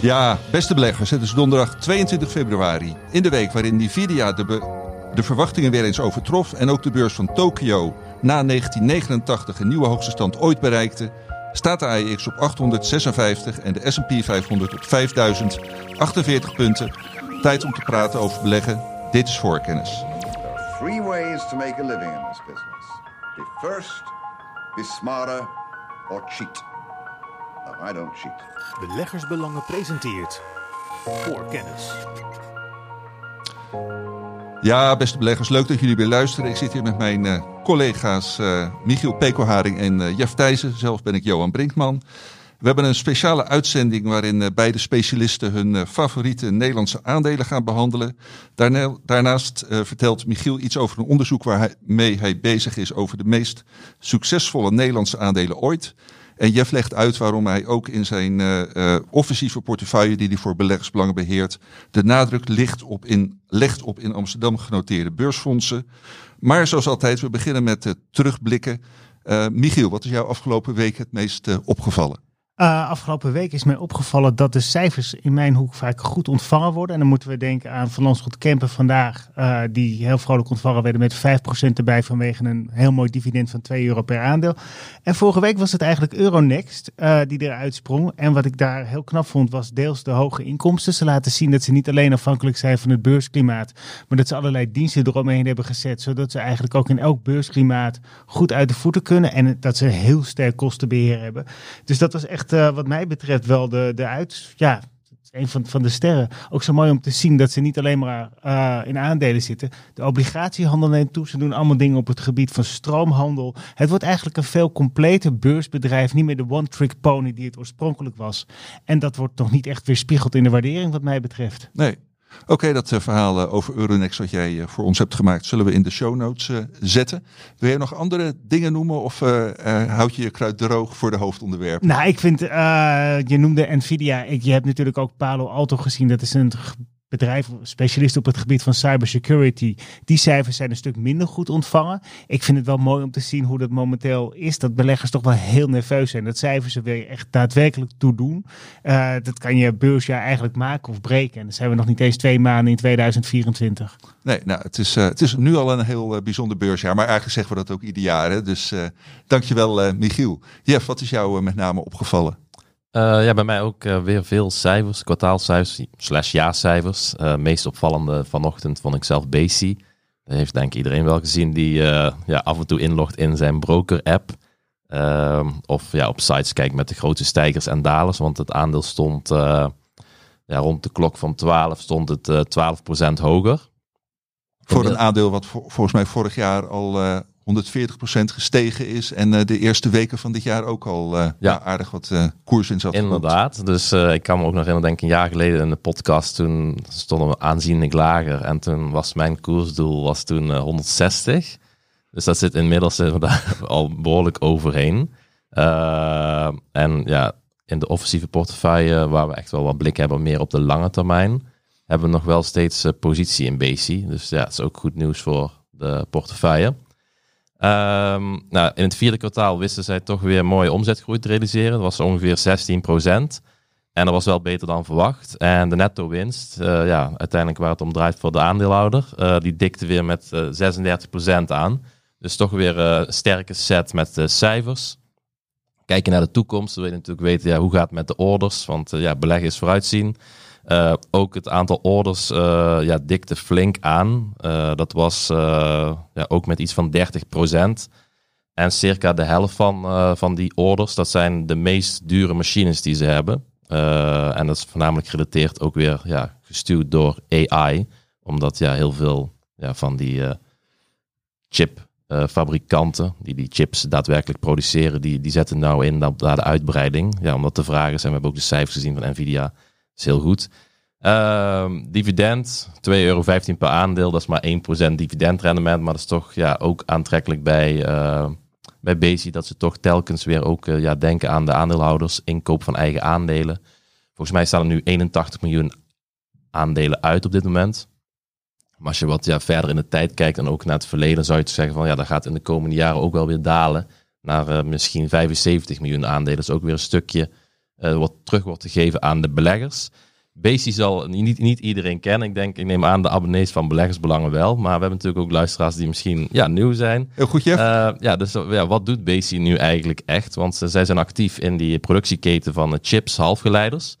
Ja, beste beleggers, het is donderdag 22 februari. In de week waarin Nvidia de, de verwachtingen weer eens overtrof en ook de beurs van Tokio na 1989 een nieuwe hoogste stand ooit bereikte, staat de AEX op 856 en de S&P 500 op 5048 punten. Tijd om te praten over beleggen. Dit is voorkennis. There ways to make a living in this business. Be first, be smarter, or cheat. No, I don't cheat. Beleggersbelangen presenteert voor kennis. Ja, beste beleggers, leuk dat jullie weer luisteren. Ik zit hier met mijn eh, collega's eh, Michiel Pekelharing en eh, Jeff Thijssen. Zelf ben ik Johan Brinkman. We hebben een speciale uitzending waarin eh, beide specialisten hun eh, favoriete Nederlandse aandelen gaan behandelen. Daarna- daarnaast eh, vertelt Michiel iets over een onderzoek waarmee hij bezig is over de meest succesvolle Nederlandse aandelen ooit. En Jeff legt uit waarom hij ook in zijn eh, offensieve portefeuille, die hij voor beleggersbelangen beheert, de nadruk ligt op in, legt op in Amsterdam genoteerde beursfondsen. Maar zoals altijd, we beginnen met terugblikken. Eh, Michiel, wat is jou afgelopen week het meest opgevallen? Uh, afgelopen week is mij opgevallen dat de cijfers in mijn hoek vaak goed ontvangen worden. En dan moeten we denken aan Van Landschot Kempen vandaag, uh, die heel vrolijk ontvangen werden met 5% erbij vanwege een heel mooi dividend van 2 euro per aandeel. En vorige week was het eigenlijk Euronext uh, die eruit sprong. En wat ik daar heel knap vond was deels de hoge inkomsten. Ze laten zien dat ze niet alleen afhankelijk zijn van het beursklimaat, maar dat ze allerlei diensten eromheen hebben gezet, zodat ze eigenlijk ook in elk beursklimaat goed uit de voeten kunnen. En dat ze heel sterk kostenbeheer hebben. Dus dat was echt uh, wat mij betreft wel de, de uit. Ja, een van, van de sterren. Ook zo mooi om te zien dat ze niet alleen maar uh, in aandelen zitten. De obligatiehandel neemt toe. Ze doen allemaal dingen op het gebied van stroomhandel. Het wordt eigenlijk een veel completer beursbedrijf. Niet meer de one-trick pony die het oorspronkelijk was. En dat wordt nog niet echt weerspiegeld in de waardering wat mij betreft. Nee. Oké, dat uh, verhaal uh, over Euronext wat jij uh, voor ons hebt gemaakt, zullen we in de show notes zetten. Wil je nog andere dingen noemen of houd je je kruid droog voor de hoofdonderwerpen? Nou, ik vind, je noemde Nvidia. Je hebt natuurlijk ook Palo Alto gezien. Dat is een bedrijf, specialist op het gebied van cybersecurity. Die cijfers zijn een stuk minder goed ontvangen. Ik vind het wel mooi om te zien hoe dat momenteel is. Dat beleggers toch wel heel nerveus zijn. Dat cijfers er weer echt daadwerkelijk toe doen. Uh, dat kan je beursjaar eigenlijk maken of breken. En dan zijn we nog niet eens twee maanden in 2024. Nee, nou, het is, uh, het is nu al een heel uh, bijzonder beursjaar. Maar eigenlijk zeggen we dat ook ieder jaar. Hè? Dus dankjewel, Michiel. Jeff, wat is jou met name opgevallen? Uh, ja, bij mij ook uh, weer veel cijfers, kwartaalcijfers, slash jaarcijfers. Uh, meest opvallende vanochtend vond ik zelf Basie. Dat heeft denk ik iedereen wel gezien die ja, af en toe inlogt in zijn broker-app. Ehm, of ja, op sites kijkt met de grote stijgers en dalers. Want het aandeel stond ja, rond de klok van 12 stond het 12% hoger. Voor een aandeel wat vol, volgens mij vorig jaar al 140% gestegen is. En uh, de eerste weken van dit jaar ook al uh, ja. aardig wat uh, koers in zat. Inderdaad. Dus ik kan me ook nog herinneren, denk ik een jaar geleden in de podcast. Toen stonden we aanzienlijk lager. En toen was mijn koersdoel was toen 160. Dus dat zit inmiddels al behoorlijk overheen. en ja, in de offensieve portefeuille, waar we echt wel wat blik hebben meer op de lange termijn, hebben we nog wel steeds positie in BC. Dus ja, het is ook goed nieuws voor de portefeuille. Um, nou, in het vierde kwartaal wisten zij toch weer mooie omzetgroei te realiseren. Dat was ongeveer 16% En dat was wel beter dan verwacht. En de netto winst, uh, ja, uiteindelijk waar het om draait voor de aandeelhouder, uh, die dikte weer met uh, 36% aan. Dus toch weer een sterke set met cijfers. Kijken naar de toekomst, we willen natuurlijk weten ja, hoe gaat het met de orders. Want ja, beleggen is vooruitzien. Uh, ook het aantal orders uh, ja, dikte flink aan. Uh, dat was ja, ook met iets van 30%. En circa de helft van, van die orders, dat zijn de meest dure machines die ze hebben. en dat is voornamelijk gerelateerd ook weer ja, gestuurd door AI. Omdat ja, heel veel ja, van die chipfabrikanten die die chips daadwerkelijk produceren, die, die zetten nou in naar de uitbreiding. Ja, omdat de vraag is, en we hebben ook de cijfers gezien van Nvidia is heel goed. Uh, dividend, 2,15 euro per aandeel. Dat is maar 1% dividendrendement. Maar dat is toch ja, ook aantrekkelijk bij, uh, bij Bezi. Dat ze toch telkens weer ook uh, ja, denken aan de aandeelhouders. Inkoop van eigen aandelen. Volgens mij staan er nu 81 miljoen aandelen uit op dit moment. Maar als je wat ja, verder in de tijd kijkt en ook naar het verleden, zou je zeggen van ja, dat gaat in de komende jaren ook wel weer dalen. Naar uh, misschien 75 miljoen aandelen. Dat is ook weer een stukje eh, wat terug wordt gegeven aan de beleggers. Basi zal niet, niet iedereen kennen. Ik denk, ik neem aan de abonnees van beleggersbelangen wel. Maar we hebben natuurlijk ook luisteraars die misschien ja, nieuw zijn. Heel goed, Jeff. Uh, ja, dus ja, wat doet Basi nu eigenlijk echt? Want zij zijn actief in die productieketen van chips, halfgeleiders.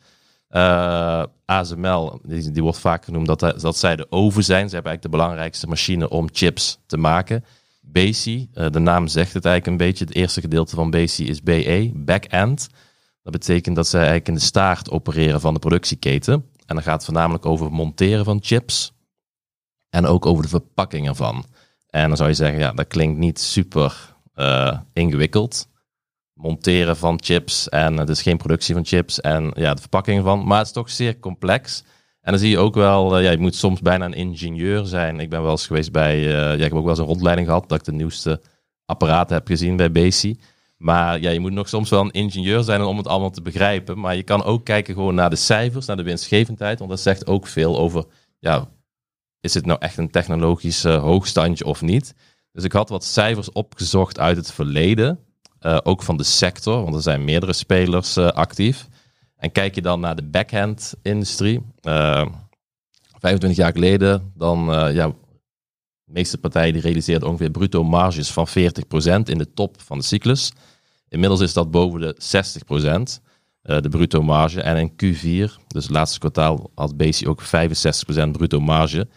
Uh, ASML, die, die, wordt vaak genoemd dat, dat zij de oven zijn. Ze hebben eigenlijk de belangrijkste machine om chips te maken. BASI, uh, de naam zegt het eigenlijk een beetje. Het eerste gedeelte van BASI is BE, back-end. Dat betekent dat zij eigenlijk in de staart opereren van de productieketen. En dan gaat het voornamelijk over monteren van chips. En ook over de verpakking ervan. En dan zou je zeggen, ja, dat klinkt niet super uh, ingewikkeld monteren van chips en het is geen productie van chips en ja, de verpakking van. Maar het is toch zeer complex. En dan zie je ook wel, uh, ja, je moet soms bijna een ingenieur zijn. Ik ben wel eens geweest bij, uh, ja, ik heb ook wel eens een rondleiding gehad dat ik de nieuwste apparaten heb gezien bij Basi. Maar ja, je moet nog soms wel een ingenieur zijn om het allemaal te begrijpen. Maar je kan ook kijken gewoon naar de cijfers, naar de winstgevendheid. Want dat zegt ook veel over, ja, is het nou echt een technologisch uh, hoogstandje of niet? Dus ik had wat cijfers opgezocht uit het verleden. Uh, ook van de sector, want er zijn meerdere spelers uh, actief. En kijk je dan naar de backhand-industrie. Uh, 25 jaar geleden, dan ja, de meeste partijen die realiseerden ongeveer bruto marges van 40% in de top van de cyclus. Inmiddels is dat boven de 60%, de bruto marge. En in Q4, dus het laatste kwartaal, had Basi ook 65% bruto marge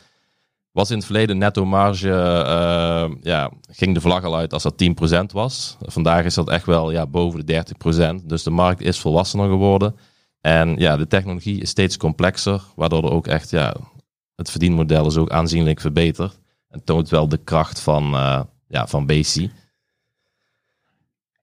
was in het verleden netto marge, uh, ja, ging de vlag al uit als dat 10% was. Vandaag is dat echt wel ja, boven de 30%. Dus de markt is volwassener geworden. En ja, de technologie is steeds complexer, waardoor er ook echt, ja, het verdienmodel is ook aanzienlijk verbeterd. En toont wel de kracht van, uh, ja, van BC.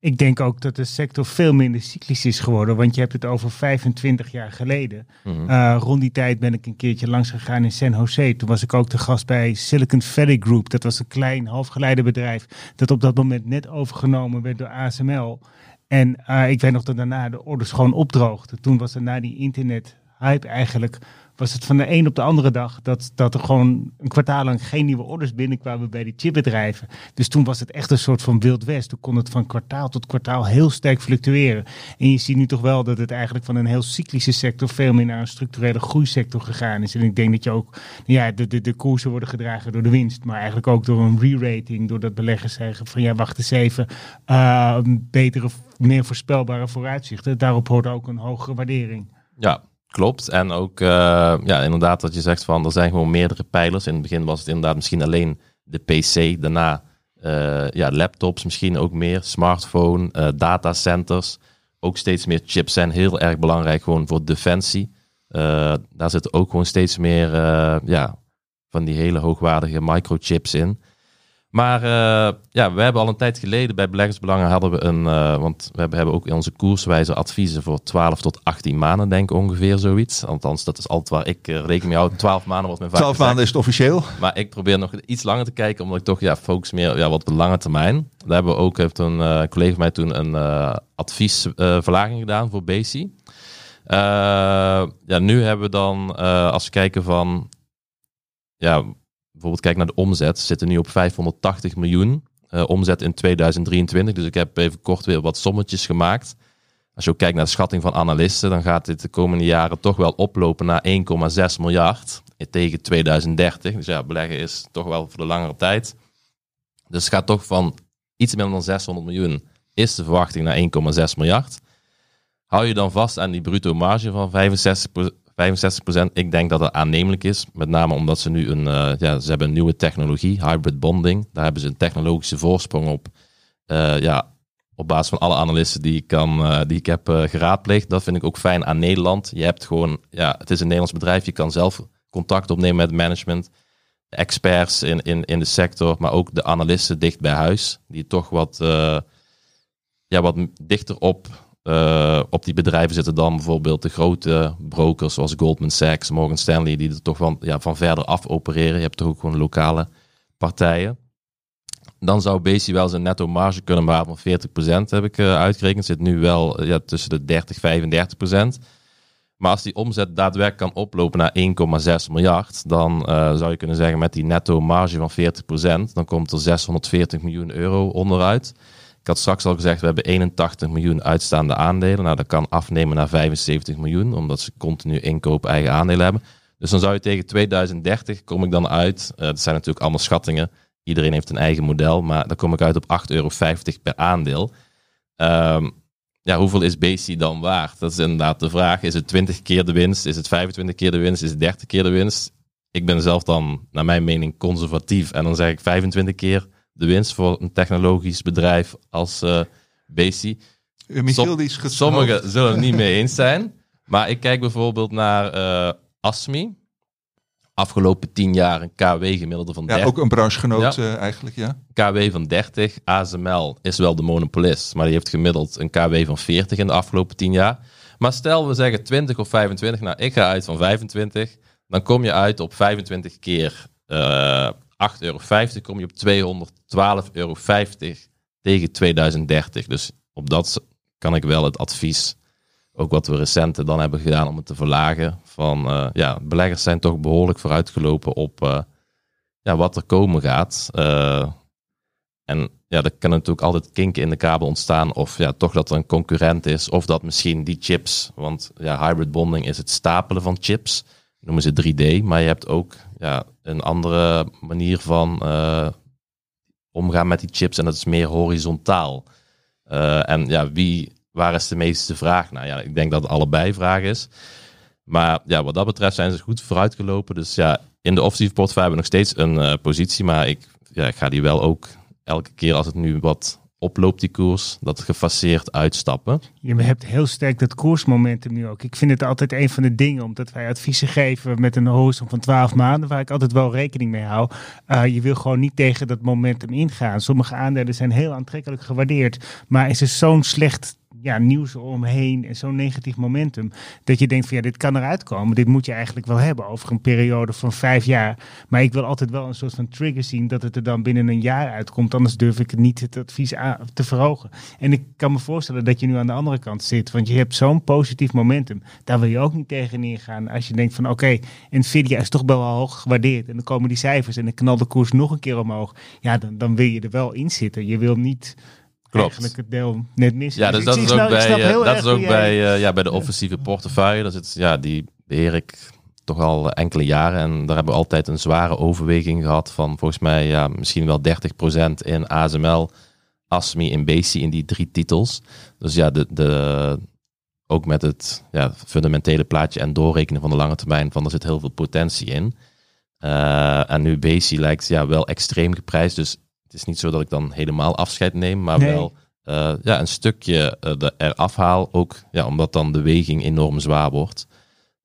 Ik denk ook dat de sector veel minder cyclisch is geworden. Want je hebt het over 25 jaar geleden. Mm -hmm. uh, rond die tijd ben ik een keertje langs gegaan in San Jose. Toen was ik ook de gast bij Silicon Valley Group. Dat was een klein halfgeleidebedrijf. Dat op dat moment net overgenomen werd door ASML. En uh, ik weet nog dat daarna de orders gewoon opdroogden. Toen was er na die internet hype eigenlijk was het van de een op de andere dag dat, dat er gewoon een kwartaal lang geen nieuwe orders binnenkwamen bij die chipbedrijven. Dus toen was het echt een soort van wild west. Toen kon het van kwartaal tot kwartaal heel sterk fluctueren. En je ziet nu toch wel dat het eigenlijk van een heel cyclische sector veel meer naar een structurele groeisector gegaan is. En ik denk dat je ook, ja, de, de, de koersen worden gedragen door de winst, maar eigenlijk ook door een re-rating, doordat beleggers zeggen van ja, wacht eens even, uh, betere, meer voorspelbare vooruitzichten. Daarop hoort ook een hogere waardering. Ja, Klopt. En ook, uh, ja, inderdaad, dat je zegt van er zijn gewoon meerdere pijlers. In het begin was het inderdaad misschien alleen de PC. Daarna uh, ja, laptops, misschien ook meer. Smartphone, uh, datacenters. Ook steeds meer chips zijn heel erg belangrijk gewoon voor defensie. daar zitten ook gewoon steeds meer ja, van die hele hoogwaardige microchips in. Maar uh, ja, we hebben al een tijd geleden bij Beleggersbelangen hadden we een, uh, want we hebben, ook in onze koerswijze adviezen voor 12 tot 18 maanden, denk ik ongeveer zoiets. Althans, dat is altijd waar ik uh, rekening mee houd. 12 maanden wordt mijn vaak 12 gezegd. maanden is het officieel. Maar ik probeer nog iets langer te kijken, omdat ik toch ja, focus meer ja, wat op de lange termijn. Daar hebben we ook, heeft een collega van mij toen een adviesverlaging gedaan voor Basi. ja, nu hebben we dan, als we kijken van, ja, bijvoorbeeld kijk naar de omzet, zitten nu op 580 miljoen uh, omzet in 2023. Dus ik heb even kort weer wat sommetjes gemaakt. Als je ook kijkt naar de schatting van analisten, dan gaat dit de komende jaren toch wel oplopen naar 1,6 miljard tegen 2030. Dus ja, beleggen is toch wel voor de langere tijd. Dus het gaat toch van iets minder dan 600 miljoen is de verwachting naar 1,6 miljard. Hou je dan vast aan die bruto marge van 65, 65%. Ik denk dat het aannemelijk is. Met name omdat ze nu een, uh, ja, ze hebben een nieuwe technologie, hybrid bonding. Daar hebben ze een technologische voorsprong op. Uh, ja, op basis van alle analisten die ik, kan, uh, die ik heb geraadpleegd. Dat vind ik ook fijn aan Nederland. Je hebt gewoon, ja, het is een Nederlands bedrijf. Je kan zelf contact opnemen met management. Experts in, in, in de sector, maar ook de analisten dicht bij huis. Die toch wat, ja, wat dichter op uh, op die bedrijven zitten dan bijvoorbeeld de grote brokers zoals Goldman Sachs, Morgan Stanley, die er toch van, ja, van verder af opereren. Je hebt toch ook gewoon lokale partijen. Dan zou Basi wel zijn netto marge kunnen behalen van 40%, heb ik uh, uitgerekend. Zit nu wel uh, ja, tussen de 30 35%. Maar als die omzet daadwerkelijk kan oplopen naar 1,6 miljard, dan zou je kunnen zeggen met die netto marge van 40%, dan komt er 640 miljoen euro onderuit Ik had straks al gezegd, we hebben 81 miljoen uitstaande aandelen. Nou, dat kan afnemen naar 75 miljoen, omdat ze continu inkoop eigen aandelen hebben. Dus dan zou je tegen 2030, kom ik dan uit, uh, dat zijn natuurlijk allemaal schattingen. Iedereen heeft een eigen model, maar dan kom ik uit op 8,50 euro per aandeel. Um, ja, hoeveel is Basi dan waard? Dat is inderdaad de vraag. Is het 20 keer de winst? Is het 25 keer de winst? Is het 30 keer de winst? Ik ben zelf dan, naar mijn mening, conservatief. En dan zeg ik 25 keer de winst voor een technologisch bedrijf als uh, Basi. Som sommigen zullen het niet mee eens zijn. Maar ik kijk bijvoorbeeld naar uh, Asmi afgelopen tien jaar een KW gemiddelde van 30. Ja, ook een branchegenoot ja. Uh, eigenlijk, ja. KW van 30. ASML is wel de monopolist, maar die heeft gemiddeld een KW van 40 in de afgelopen tien jaar. Maar stel we zeggen 20 of 25, nou ik ga uit van 25, dan kom je uit op 25 keer uh, 8,50 euro, kom je op 212,50 euro tegen 2030. Dus op dat kan ik wel het advies ook wat we recent dan hebben gedaan om het te verlagen. Van uh, ja, beleggers zijn toch behoorlijk vooruitgelopen op uh, ja, wat er komen gaat. Uh, en ja, er kan natuurlijk altijd kinken in de kabel ontstaan. Of ja, toch dat er een concurrent is. Of dat misschien die chips. Want ja, hybrid bonding is het stapelen van chips. Noemen ze 3D. Maar je hebt ook ja, een andere manier van omgaan met die chips. En dat is meer horizontaal. en ja, wie waar is de meeste vraag? Nou ja, ik denk dat het allebei vraag is. Maar ja, wat dat betreft zijn ze goed vooruitgelopen. Dus ja, in de offensieve portefeuille hebben we nog steeds een uh, positie. Maar ik, ja, ik ga die wel ook elke keer als het nu wat oploopt, die koers, dat gefaseerd uitstappen. Je hebt heel sterk dat koersmomentum nu ook. Ik vind het altijd een van de dingen, omdat wij adviezen geven met een horizon van 12 maanden, waar ik altijd wel rekening mee hou. Uh, je wil gewoon niet tegen dat momentum ingaan. Sommige aandelen zijn heel aantrekkelijk gewaardeerd, maar is er zo'n slecht ja, nieuws omheen en zo'n negatief momentum. Dat je denkt van ja, dit kan eruit komen. Dit moet je eigenlijk wel hebben over een periode van vijf jaar. Maar ik wil altijd wel een soort van trigger zien dat het er dan binnen een jaar uitkomt. Anders durf ik niet het advies te verhogen. En ik kan me voorstellen dat je nu aan de andere kant zit. Want je hebt zo'n positief momentum. Daar wil je ook niet tegen neergaan. Als je denkt van oké, okay, Nvidia is toch wel hoog gewaardeerd. En dan komen die cijfers en dan knalt de koers nog een keer omhoog. Ja, dan, dan wil je er wel in zitten. Je wil niet Klopt. eigenlijk het deel net mis. Ja, dus, dat, is ook bij, uh, dat is ook bij, uh, ja, bij de offensieve portefeuille. Dat zit, ja, die beheer ik toch al enkele jaren. En daar hebben we altijd een zware overweging gehad van volgens mij ja, misschien wel 30% in ASML, ASMI en BC in die drie titels. Dus ja, de, de, ook met het ja, fundamentele plaatje en doorrekenen van de lange termijn, van er zit heel veel potentie in. Uh, en nu BC lijkt ja, wel extreem geprijsd. Dus het is niet zo dat ik dan helemaal afscheid neem, maar wel uh, ja, een stukje uh, eraf haal. Ook ja, omdat dan de weging enorm zwaar wordt.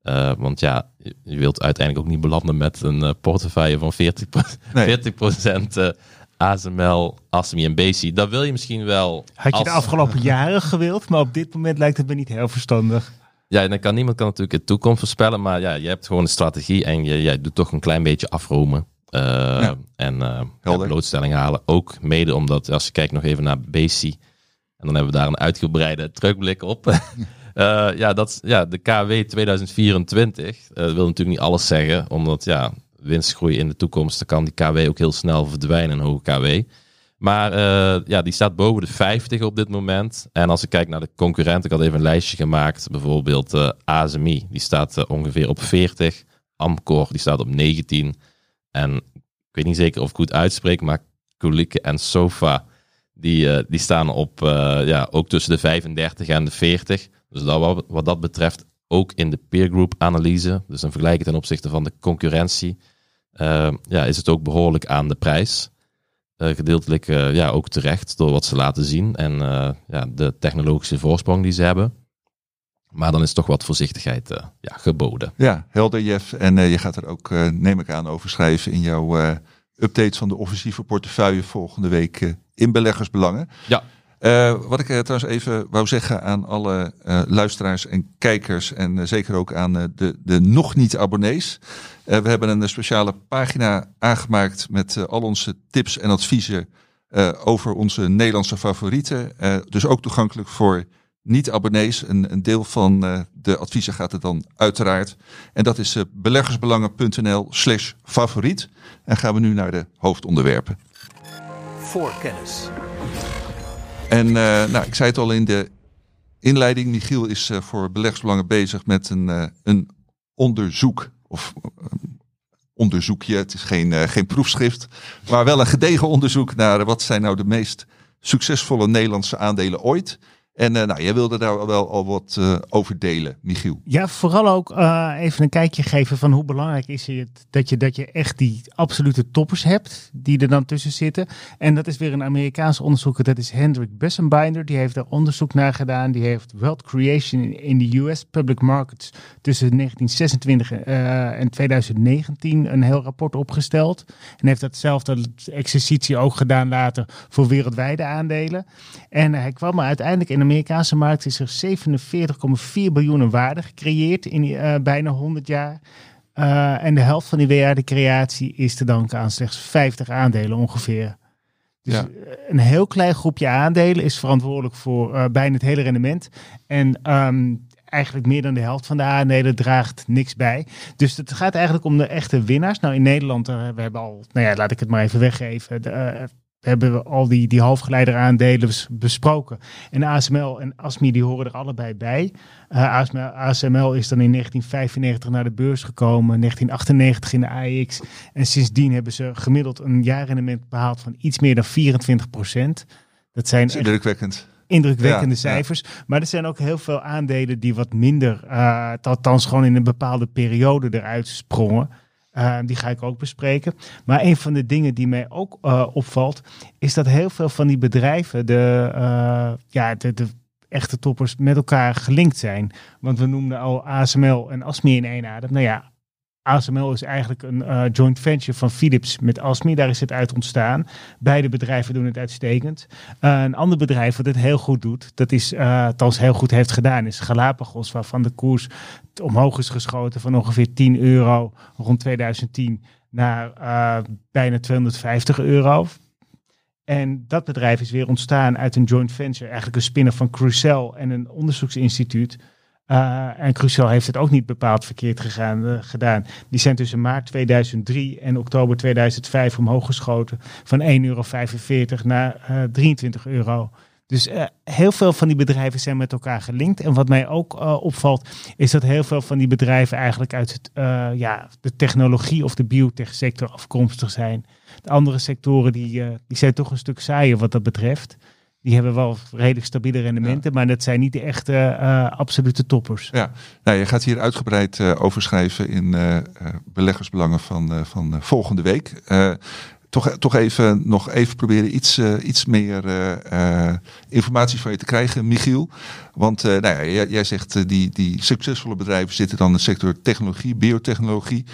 Uh, want ja, je wilt uiteindelijk ook niet belanden met een portefeuille van 40%, nee. 40% ASML, ASMI en BC. Dat wil je misschien wel. Had je de afgelopen jaren gewild, maar op dit moment lijkt het me niet heel verstandig. Ja, dan kan niemand kan natuurlijk de toekomst voorspellen, maar ja, je hebt gewoon een strategie en je, je doet toch een klein beetje afromen. Uh, En uh, blootstelling halen. Ook mede omdat, als je kijkt nog even naar BC, en dan hebben we daar een uitgebreide terugblik op. uh, ja, dat, ja, de KW 2024 wil natuurlijk niet alles zeggen, omdat ja, winstgroei in de toekomst, dan kan die KW ook heel snel verdwijnen, een hoge KW. Maar ja, die staat boven de 50 op dit moment. En als ik kijk naar de concurrenten, ik had even een lijstje gemaakt. Bijvoorbeeld uh, ASMI, die staat ongeveer op 40. Amcor, die staat op 19. En ik weet niet zeker of ik goed uitspreek, maar Kulike en Sofa, die, uh, die staan op uh, ja, ook tussen de 35 en de 40. Dus dat, wat, dat betreft ook in de peer group analyse, dus een vergelijking ten opzichte van de concurrentie, uh, ja, is het ook behoorlijk aan de prijs. gedeeltelijk ja, ook terecht door wat ze laten zien en ja, de technologische voorsprong die ze hebben. Maar dan is toch wat voorzichtigheid uh, ja, geboden. Ja, helder Jeff. En uh, je gaat er ook, uh, neem ik aan, over schrijven in jouw update van de offensieve portefeuille volgende week in beleggersbelangen. Ja. wat ik trouwens even wou zeggen aan alle luisteraars en kijkers en zeker ook aan de, de nog niet abonnees. we hebben een speciale pagina aangemaakt met al onze tips en adviezen over onze Nederlandse favorieten. dus ook toegankelijk voor niet-abonnees. Een, een, deel van uh, de adviezen gaat er dan uiteraard. En dat is uh, beleggersbelangen.nl slash favoriet. En gaan we nu naar de hoofdonderwerpen. Voor kennis. En uh, nou, ik zei het al in de inleiding. Michiel is voor beleggsbelangen bezig met een, een onderzoek. Of onderzoekje. Het is geen, geen proefschrift. Maar wel een gedegen onderzoek naar wat zijn nou de meest succesvolle Nederlandse aandelen ooit. En uh, nou, jij wilde daar wel al wat uh, over delen, Michiel. Ja, vooral ook uh, even een kijkje geven van hoe belangrijk is het dat je, dat je echt die absolute toppers hebt die er dan tussen zitten. En dat is weer een Amerikaans onderzoeker, dat is Hendrik Bessenbinder. Die heeft daar onderzoek naar gedaan. Die heeft Wealth Creation in de US Public Markets tussen 1926 en 2019 een heel rapport opgesteld. En heeft datzelfde exercitie ook gedaan later voor wereldwijde aandelen. En hij kwam er uiteindelijk in de Amerikaanse markt is er 47,4 biljoen waarde gecreëerd in uh, bijna 100 jaar. Uh, en de helft van die waardecreatie is te danken aan slechts 50 aandelen ongeveer. Dus ja. een heel klein groepje aandelen is verantwoordelijk voor uh, bijna het hele rendement. En um, eigenlijk meer dan de helft van de aandelen draagt niks bij. Dus het gaat eigenlijk om de echte winnaars. Nou, in Nederland, uh, we hebben al, nou ja, laat ik het maar even weggeven. De, uh, hebben we al die, die halfgeleider aandelen besproken. En ASML en ASMI die horen er allebei bij. Uh, ASML, ASML is dan in 1995 naar de beurs gekomen, 1998 in de AEX. En sindsdien hebben ze gemiddeld een jaarrendement behaald van iets meer dan 24 procent. Dat zijn dat indrukwekkend. Indrukwekkende ja, cijfers. Ja. Maar er zijn ook heel veel aandelen die wat minder, uh, althans gewoon in een bepaalde periode eruit sprongen. Uh, die ga ik ook bespreken. Maar een van de dingen die mij ook uh, opvalt, is dat heel veel van die bedrijven, de, uh, ja, de, de, echte toppers, met elkaar gelinkt zijn. Want we noemden al ASML en ASMI in één adem. Nou ja, ASML is eigenlijk een uh, joint venture van Philips met ASMI. Daar is het uit ontstaan. Beide bedrijven doen het uitstekend. Uh, een ander bedrijf dat het heel goed doet, dat is, uh, althans heel goed heeft gedaan, is Galapagos, waarvan de koers omhoog is geschoten van ongeveer 10 euro rond 2010 naar bijna 250 euro. En dat bedrijf is weer ontstaan uit een joint venture, eigenlijk een spinner van Crucel en een onderzoeksinstituut. Uh, en Crucial heeft het ook niet bepaald verkeerd gegaan, uh, gedaan. Die zijn tussen maart 2003 en oktober 2005 omhoog geschoten. Van 1,45 euro naar uh, 23 euro. Dus heel veel van die bedrijven zijn met elkaar gelinkt. En wat mij ook opvalt, is dat heel veel van die bedrijven eigenlijk uit het, ja, de technologie of de biotech sector afkomstig zijn. De andere sectoren die, die zijn toch een stuk saaier wat dat betreft. Die hebben wel redelijk stabiele rendementen, ja. maar dat zijn niet de echte uh, absolute toppers. Ja, nou, je gaat hier uitgebreid uh, over schrijven in uh, beleggersbelangen van, van volgende week. toch, toch even nog even proberen iets, iets meer informatie van je te krijgen, Michiel. Want nou ja, jij, jij zegt die, die succesvolle bedrijven zitten dan in de sector technologie, biotechnologie.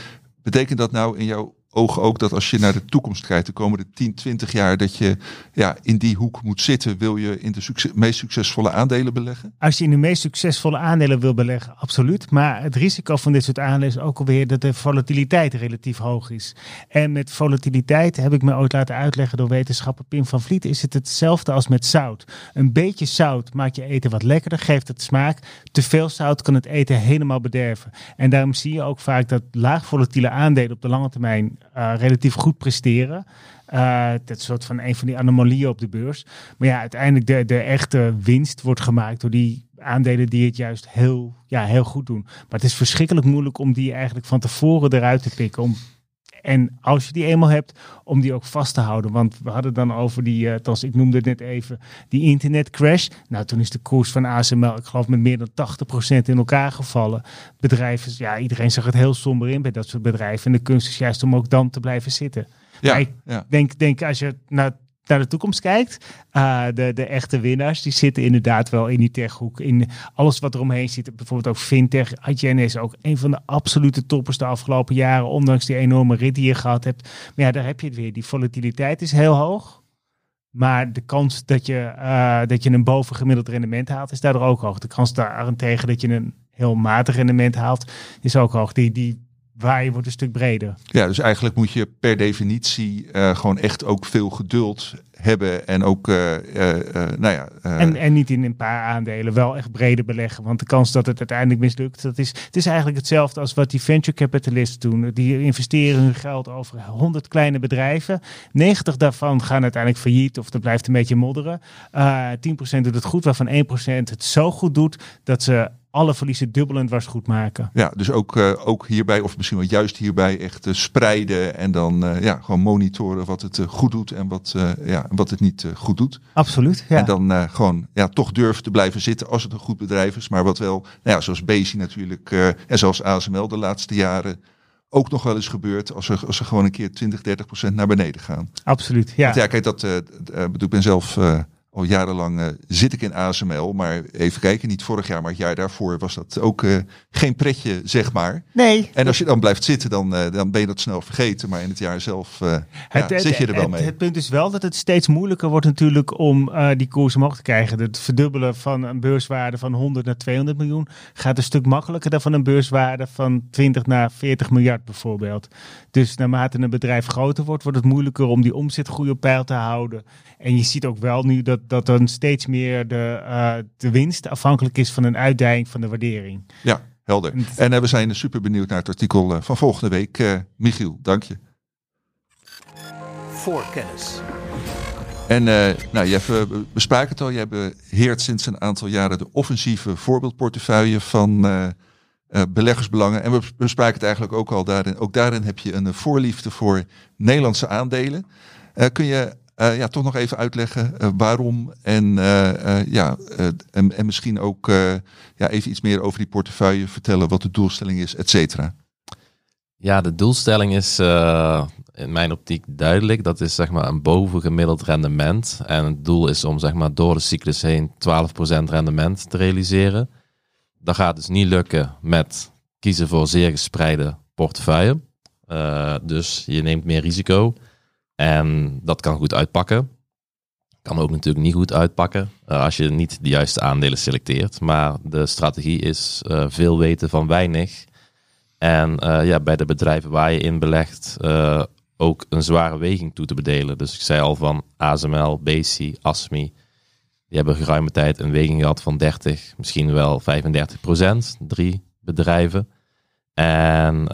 Betekent dat nou in jouw ogen ook dat als je naar de toekomst kijkt, de komende 10, 20 jaar, dat je ja, in die hoek moet zitten. Wil je in de succes, meest succesvolle aandelen beleggen? Als je in de meest succesvolle aandelen wil beleggen, absoluut. Maar het risico van dit soort aandelen is ook alweer dat de volatiliteit relatief hoog is. En met volatiliteit heb ik me ooit laten uitleggen door wetenschapper Pim van Vliet, is het hetzelfde als met zout. Een beetje zout maakt je eten wat lekkerder, geeft het smaak. Te veel zout kan het eten helemaal bederven. En daarom zie je ook vaak dat laag volatiele aandelen op de lange termijn uh, relatief goed presteren. Dat is soort van een van die anomalieën op de beurs. Maar ja, uiteindelijk de, de echte winst wordt gemaakt door die aandelen die het juist heel, ja, heel goed doen. Maar het is verschrikkelijk moeilijk om die eigenlijk van tevoren eruit te pikken. Om en als je die eenmaal hebt, om die ook vast te houden. Want we hadden dan over die, uh, althans ik noemde het net even, die internetcrash. Nou, toen is de koers van ASML, ik geloof met meer dan 80% in elkaar gevallen. Bedrijven, ja, iedereen zag het heel somber in bij dat soort bedrijven. En de kunst is juist om ook dan te blijven zitten. Ja, maar ik ja. denk, denk als je naar naar de toekomst kijkt, uh, de, de echte winnaars, die zitten inderdaad wel in die techhoek. In alles wat er omheen zit, bijvoorbeeld ook fintech. Adyen is ook een van de absolute toppers de afgelopen jaren, ondanks die enorme rit die je gehad hebt. Maar ja, daar heb je het weer. Die volatiliteit is heel hoog. Maar de kans dat je, uh, dat je een bovengemiddeld rendement haalt, is daardoor ook hoog. De kans daarentegen dat je een heel matig rendement haalt, is ook hoog. Die, die waaien wordt een stuk breder. Ja, dus eigenlijk moet je per definitie uh, gewoon echt ook veel geduld hebben en ook, eh, eh, eh, nou ja... eh, En, en niet in een paar aandelen, wel echt breder beleggen. Want de kans dat het uiteindelijk mislukt, dat is, het is eigenlijk hetzelfde als wat die venture capitalisten doen. Die investeren hun geld over 100 kleine bedrijven. 90 daarvan gaan uiteindelijk failliet of er blijft een beetje modderen. Eh 10% doet het goed, waarvan 1% het zo goed doet dat ze alle verliezen dubbelend was goed maken. Ja, dus ook, eh, ook hierbij, of misschien wel juist hierbij, echt eh, spreiden en dan eh, ja, gewoon monitoren wat het goed doet en wat, ja, wat het niet goed doet. Absoluut. Ja. En dan gewoon ja, toch durven te blijven zitten als het een goed bedrijf is. Maar wat wel, nou ja, zoals Bezi natuurlijk, en zoals ASML de laatste jaren ook nog wel eens gebeurt als ze, als ze gewoon een keer 20, 30 procent naar beneden gaan. Absoluut. Ja. Want ja, kijk, dat, bedoel, ik ben zelf al jarenlang eh, zit ik in ASML, maar even kijken, niet vorig jaar, maar het jaar daarvoor was dat ook eh, geen pretje, zeg maar. Nee. En als je dan blijft zitten, dan, eh, dan ben je dat snel vergeten. Maar in het jaar zelf eh, ja, Het, zit je er wel het- mee. Het punt is wel dat het steeds moeilijker wordt natuurlijk om eh, die koers omhoog te krijgen. Het verdubbelen van een beurswaarde van 100 naar 200 miljoen gaat een stuk makkelijker dan van een beurswaarde van 20 naar 40 miljard bijvoorbeeld. Dus naarmate een bedrijf groter wordt, wordt het moeilijker om die omzetgroei op peil te houden. En je ziet ook wel nu dat, dat dan steeds meer de, eh, de winst afhankelijk is van een uitdijing van de waardering. Ja, helder. En- En eh, we zijn super benieuwd naar het artikel eh, van volgende week. Eh, Michiel, dank je. Voor kennis. En eh nou, Jeff, we bespraken het al. Je beheert sinds een aantal jaren de offensieve voorbeeldportefeuille van eh, eh, beleggersbelangen. En we bespraken het eigenlijk ook al daarin. Ook daarin heb je een voorliefde voor Nederlandse aandelen. Eh, kun je eh, ja, toch nog even uitleggen eh, waarom en, eh, ja, en, en misschien ook ja, even iets meer over die portefeuille vertellen, wat de doelstelling is, et cetera. Ja, de doelstelling is in mijn optiek duidelijk. Dat is zeg maar een bovengemiddeld rendement. En het doel is om zeg maar door de cyclus heen 12% rendement te realiseren. Dat gaat dus niet lukken met kiezen voor zeer gespreide portefeuille. Dus je neemt meer risico. En dat kan goed uitpakken. Kan ook natuurlijk niet goed uitpakken eh, als je niet de juiste aandelen selecteert. Maar de strategie is eh, veel weten van weinig. En eh, ja, bij de bedrijven waar je in belegt ook een zware weging toe te bedelen. Dus ik zei al van ASML, BC, ASMI. Die hebben geruime tijd een weging gehad van 30, misschien wel 35 procent. Drie bedrijven. En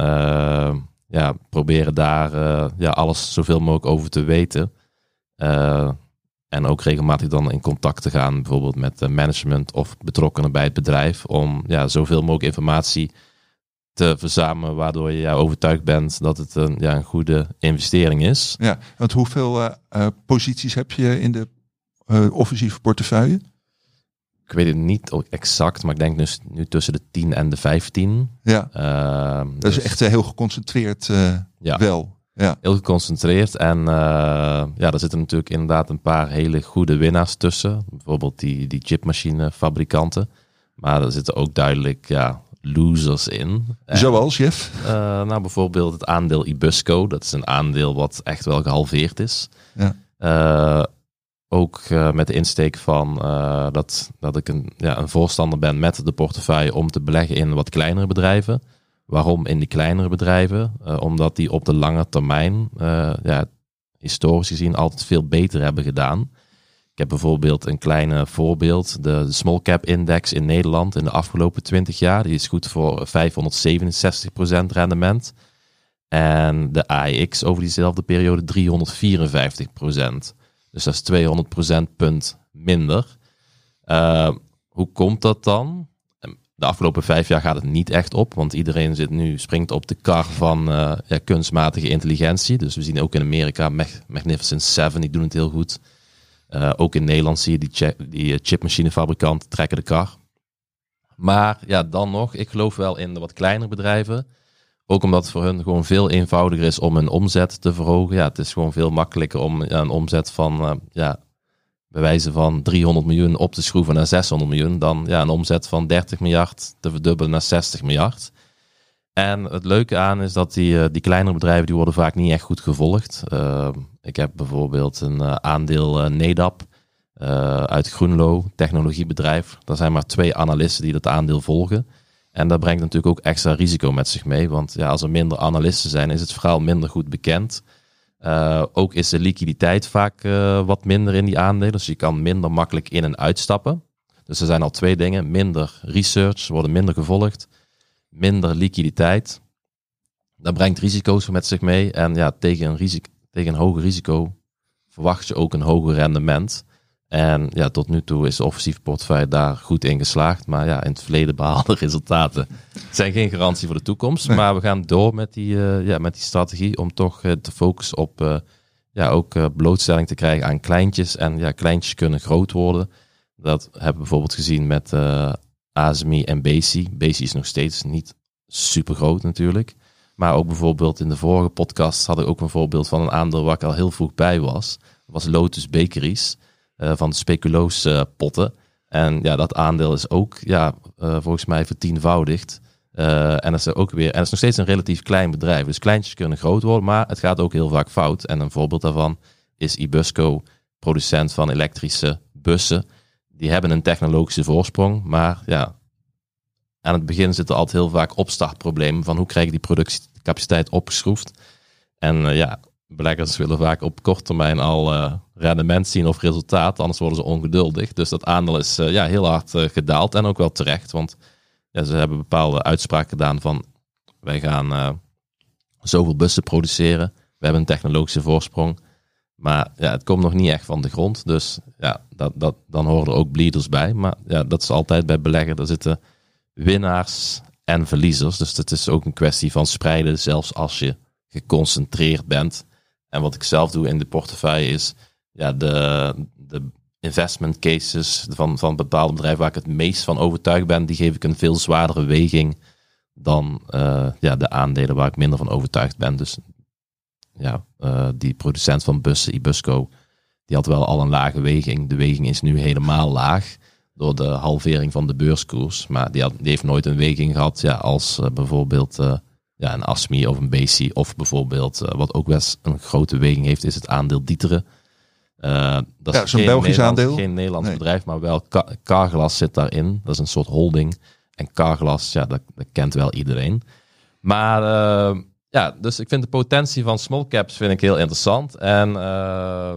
ja, proberen daar eh, ja, alles zoveel mogelijk over te weten. Eh, en ook regelmatig dan in contact te gaan, bijvoorbeeld met management of betrokkenen bij het bedrijf. Om ja, zoveel mogelijk informatie te verzamelen, waardoor je ja, overtuigd bent dat het een, ja, een goede investering is. Ja, want hoeveel eh, posities heb je in de offensieve portefeuille? Ik weet het niet ook exact, maar ik denk dus nu tussen de 10 en de 15. Ja, Ehm, dat is dus echt eh, heel geconcentreerd eh, Ja. wel. Ja, heel geconcentreerd. En eh, ja, daar zitten natuurlijk inderdaad een paar hele goede winnaars tussen. Bijvoorbeeld die, die chipmachinefabrikanten. Maar er zitten ook duidelijk ja, losers in. En- zoals Jeff. Nou, bijvoorbeeld het aandeel Ibusco. Dat is een aandeel wat echt wel gehalveerd is. Ja. Ook eh, met de insteek van eh, dat, dat ik een, ja, een voorstander ben met de portefeuille om te beleggen in wat kleinere bedrijven. Waarom in die kleinere bedrijven? Eh, omdat die op de lange termijn, ja, historisch gezien, altijd veel beter hebben gedaan. Ik heb bijvoorbeeld een kleine voorbeeld. De, small cap index in Nederland in de afgelopen 20 jaar. Die is goed voor 567% rendement. En de AEX over diezelfde periode 354%. Dus dat is 200% punt minder. Eh, hoe komt dat dan? De afgelopen vijf jaar gaat het niet echt op, want iedereen zit nu, springt op de kar van eh, ja, kunstmatige intelligentie. Dus we zien ook in Amerika Mag- Magnificent Seven, die doen het heel goed. Eh, ook in Nederland zie je die, chi- die trekken de kar. Maar ja, dan nog, ik geloof wel in de wat kleinere bedrijven. Ook omdat het voor hun gewoon veel eenvoudiger is om hun omzet te verhogen. Ja, het is gewoon veel makkelijker om een omzet van, eh, ja, bij wijze van 300 miljoen op te schroeven naar 600 miljoen. Dan ja, een omzet van 30 miljard te verdubbelen naar 60 miljard. En het leuke aan is dat die, eh, die kleinere bedrijven die worden vaak niet echt goed gevolgd. Uh, ik heb bijvoorbeeld een uh, aandeel Nedap uit Groenlo, technologiebedrijf. Daar zijn maar twee analisten die dat aandeel volgen. En dat brengt natuurlijk ook extra risico met zich mee. Want ja, als er minder analisten zijn, is het verhaal minder goed bekend. Uh, ook is de liquiditeit vaak uh, wat minder in die aandelen. Dus je kan minder makkelijk in en uitstappen. Dus er zijn al twee dingen. Minder research, worden minder gevolgd. Minder liquiditeit. Dat brengt risico's met zich mee. En ja, tegen een, risico, tegen een hoger risico verwacht je ook een hoger rendement. En ja, tot nu toe is de offensieve portefeuille daar goed in geslaagd. Maar ja, in het verleden behaalde resultaten zijn geen garantie voor de toekomst. Maar we gaan door met die, uh, ja, met die strategie om toch uh, te focussen op uh, ja, ook blootstelling te krijgen aan kleintjes. En ja, kleintjes kunnen groot worden. Dat hebben we bijvoorbeeld gezien met ASMI en Basi. Basi is nog steeds niet super groot natuurlijk. Maar ook bijvoorbeeld in de vorige podcast had ik ook een voorbeeld van een aandeel waar ik al heel vroeg bij was. Dat was Lotus Bakeries. Eh, van de speculoos eh, potten. En ja, dat aandeel is ook ja, eh, volgens mij vertienvoudigd. en dat is ook weer, en is nog steeds een relatief klein bedrijf. Dus kleintjes kunnen groot worden, maar het gaat ook heel vaak fout. En een voorbeeld daarvan is Ibusco, producent van elektrische bussen. Die hebben een technologische voorsprong, maar ja, aan het begin zitten altijd heel vaak opstartproblemen van hoe krijg je die productiecapaciteit opgeschroefd. En ja, beleggers willen vaak op korte termijn al uh, rendement zien of resultaat, anders worden ze ongeduldig. Dus dat aandeel is uh, ja, heel hard uh, gedaald en ook wel terecht, want ze hebben bepaalde uitspraken gedaan van wij gaan zoveel bussen produceren, we hebben een technologische voorsprong, maar ja, het komt nog niet echt van de grond. Dus ja, dat, dat, dan horen er ook bleeders bij. Maar ja, dat is altijd bij beleggen, er zitten winnaars en verliezers. Dus het is ook een kwestie van spreiden, zelfs als je geconcentreerd bent en wat ik zelf doe in de portefeuille is ja, de, de investment cases van, van bepaalde bedrijven waar ik het meest van overtuigd ben, die geef ik een veel zwaardere weging dan uh, ja, de aandelen waar ik minder van overtuigd ben. Dus ja, uh, die producent van bussen, Ibusco, die had wel al een lage weging. De weging is nu helemaal laag door de halvering van de beurskoers. Maar die, had, die heeft nooit een weging gehad ja, als uh, bijvoorbeeld ja, een ASMI of een BC. Of bijvoorbeeld, uh, wat ook best een grote weging heeft, is het aandeel Dieteren. Uh, dat ja, is zo'n Belgisch aandeel. Geen Nederlands nee. bedrijf, maar wel Carglass zit daarin. Dat is een soort holding. En Carglass, ja, dat, dat kent wel iedereen. Maar uh, ja, dus ik vind de potentie van small caps vind ik heel interessant. En uh,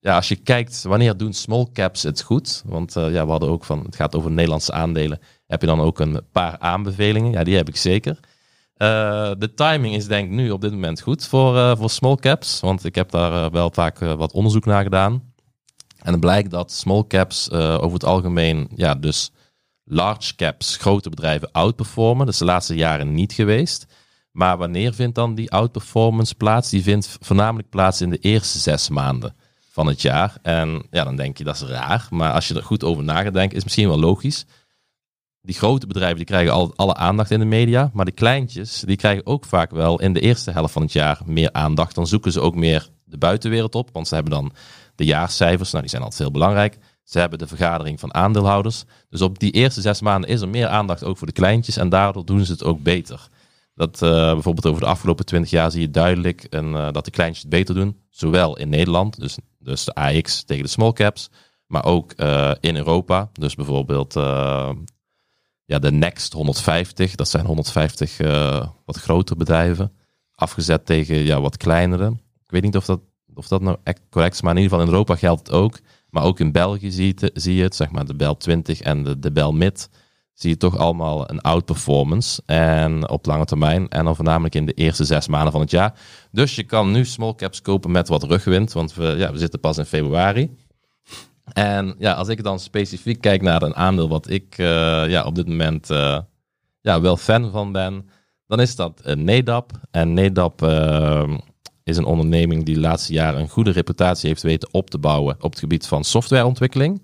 ja, als je kijkt, wanneer doen small caps het goed? Want uh, ja, we hadden ook van, het gaat over Nederlandse aandelen. Heb je dan ook een paar aanbevelingen? Ja, die heb ik zeker. Uh, de timing is denk ik nu op dit moment goed voor, uh, voor small caps. Want ik heb daar wel vaak wat onderzoek naar gedaan. En het blijkt dat small caps over het algemeen, ja, dus large caps, grote bedrijven outperformen. Dat is de laatste jaren niet geweest. Maar wanneer vindt dan die outperformance plaats? Die vindt voornamelijk plaats in de eerste zes maanden van het jaar. En ja, dan denk je dat is raar. Maar als je er goed over na gaat denken, is misschien wel logisch. Die grote bedrijven die krijgen al alle aandacht in de media. Maar de kleintjes die krijgen ook vaak wel in de eerste helft van het jaar meer aandacht. Dan zoeken ze ook meer de buitenwereld op. Want ze hebben dan de jaarcijfers. Nou, die zijn altijd heel belangrijk. Ze hebben de vergadering van aandeelhouders. Dus op die eerste zes maanden is er meer aandacht ook voor de kleintjes. En daardoor doen ze het ook beter. Dat uh, bijvoorbeeld over de afgelopen twintig jaar zie je duidelijk en, uh, dat de kleintjes het beter doen. Zowel in Nederland, dus, dus de AX tegen de small caps. Maar ook uh, in Europa. Dus bijvoorbeeld ja, de Next 150. Dat zijn 150 wat grotere bedrijven. Afgezet tegen ja, wat kleinere. Ik weet niet of dat, of dat nou echt correct is. Maar in ieder geval in Europa geldt het ook. Maar ook in België zie je, zie je het. Zeg maar de Bel 20 en de, de Bel Mid zie je toch allemaal een outperformance. En op lange termijn. En dan voornamelijk in de eerste zes maanden van het jaar. Dus je kan nu small caps kopen met wat rugwind. Want we, ja, we zitten pas in februari. En ja, als ik dan specifiek kijk naar een aandeel wat ik uh, ja, op dit moment uh, ja, wel fan van ben. Dan is dat uh, NEDAP. En NEDAP is een onderneming die de laatste jaren een goede reputatie heeft weten op te bouwen op het gebied van softwareontwikkeling.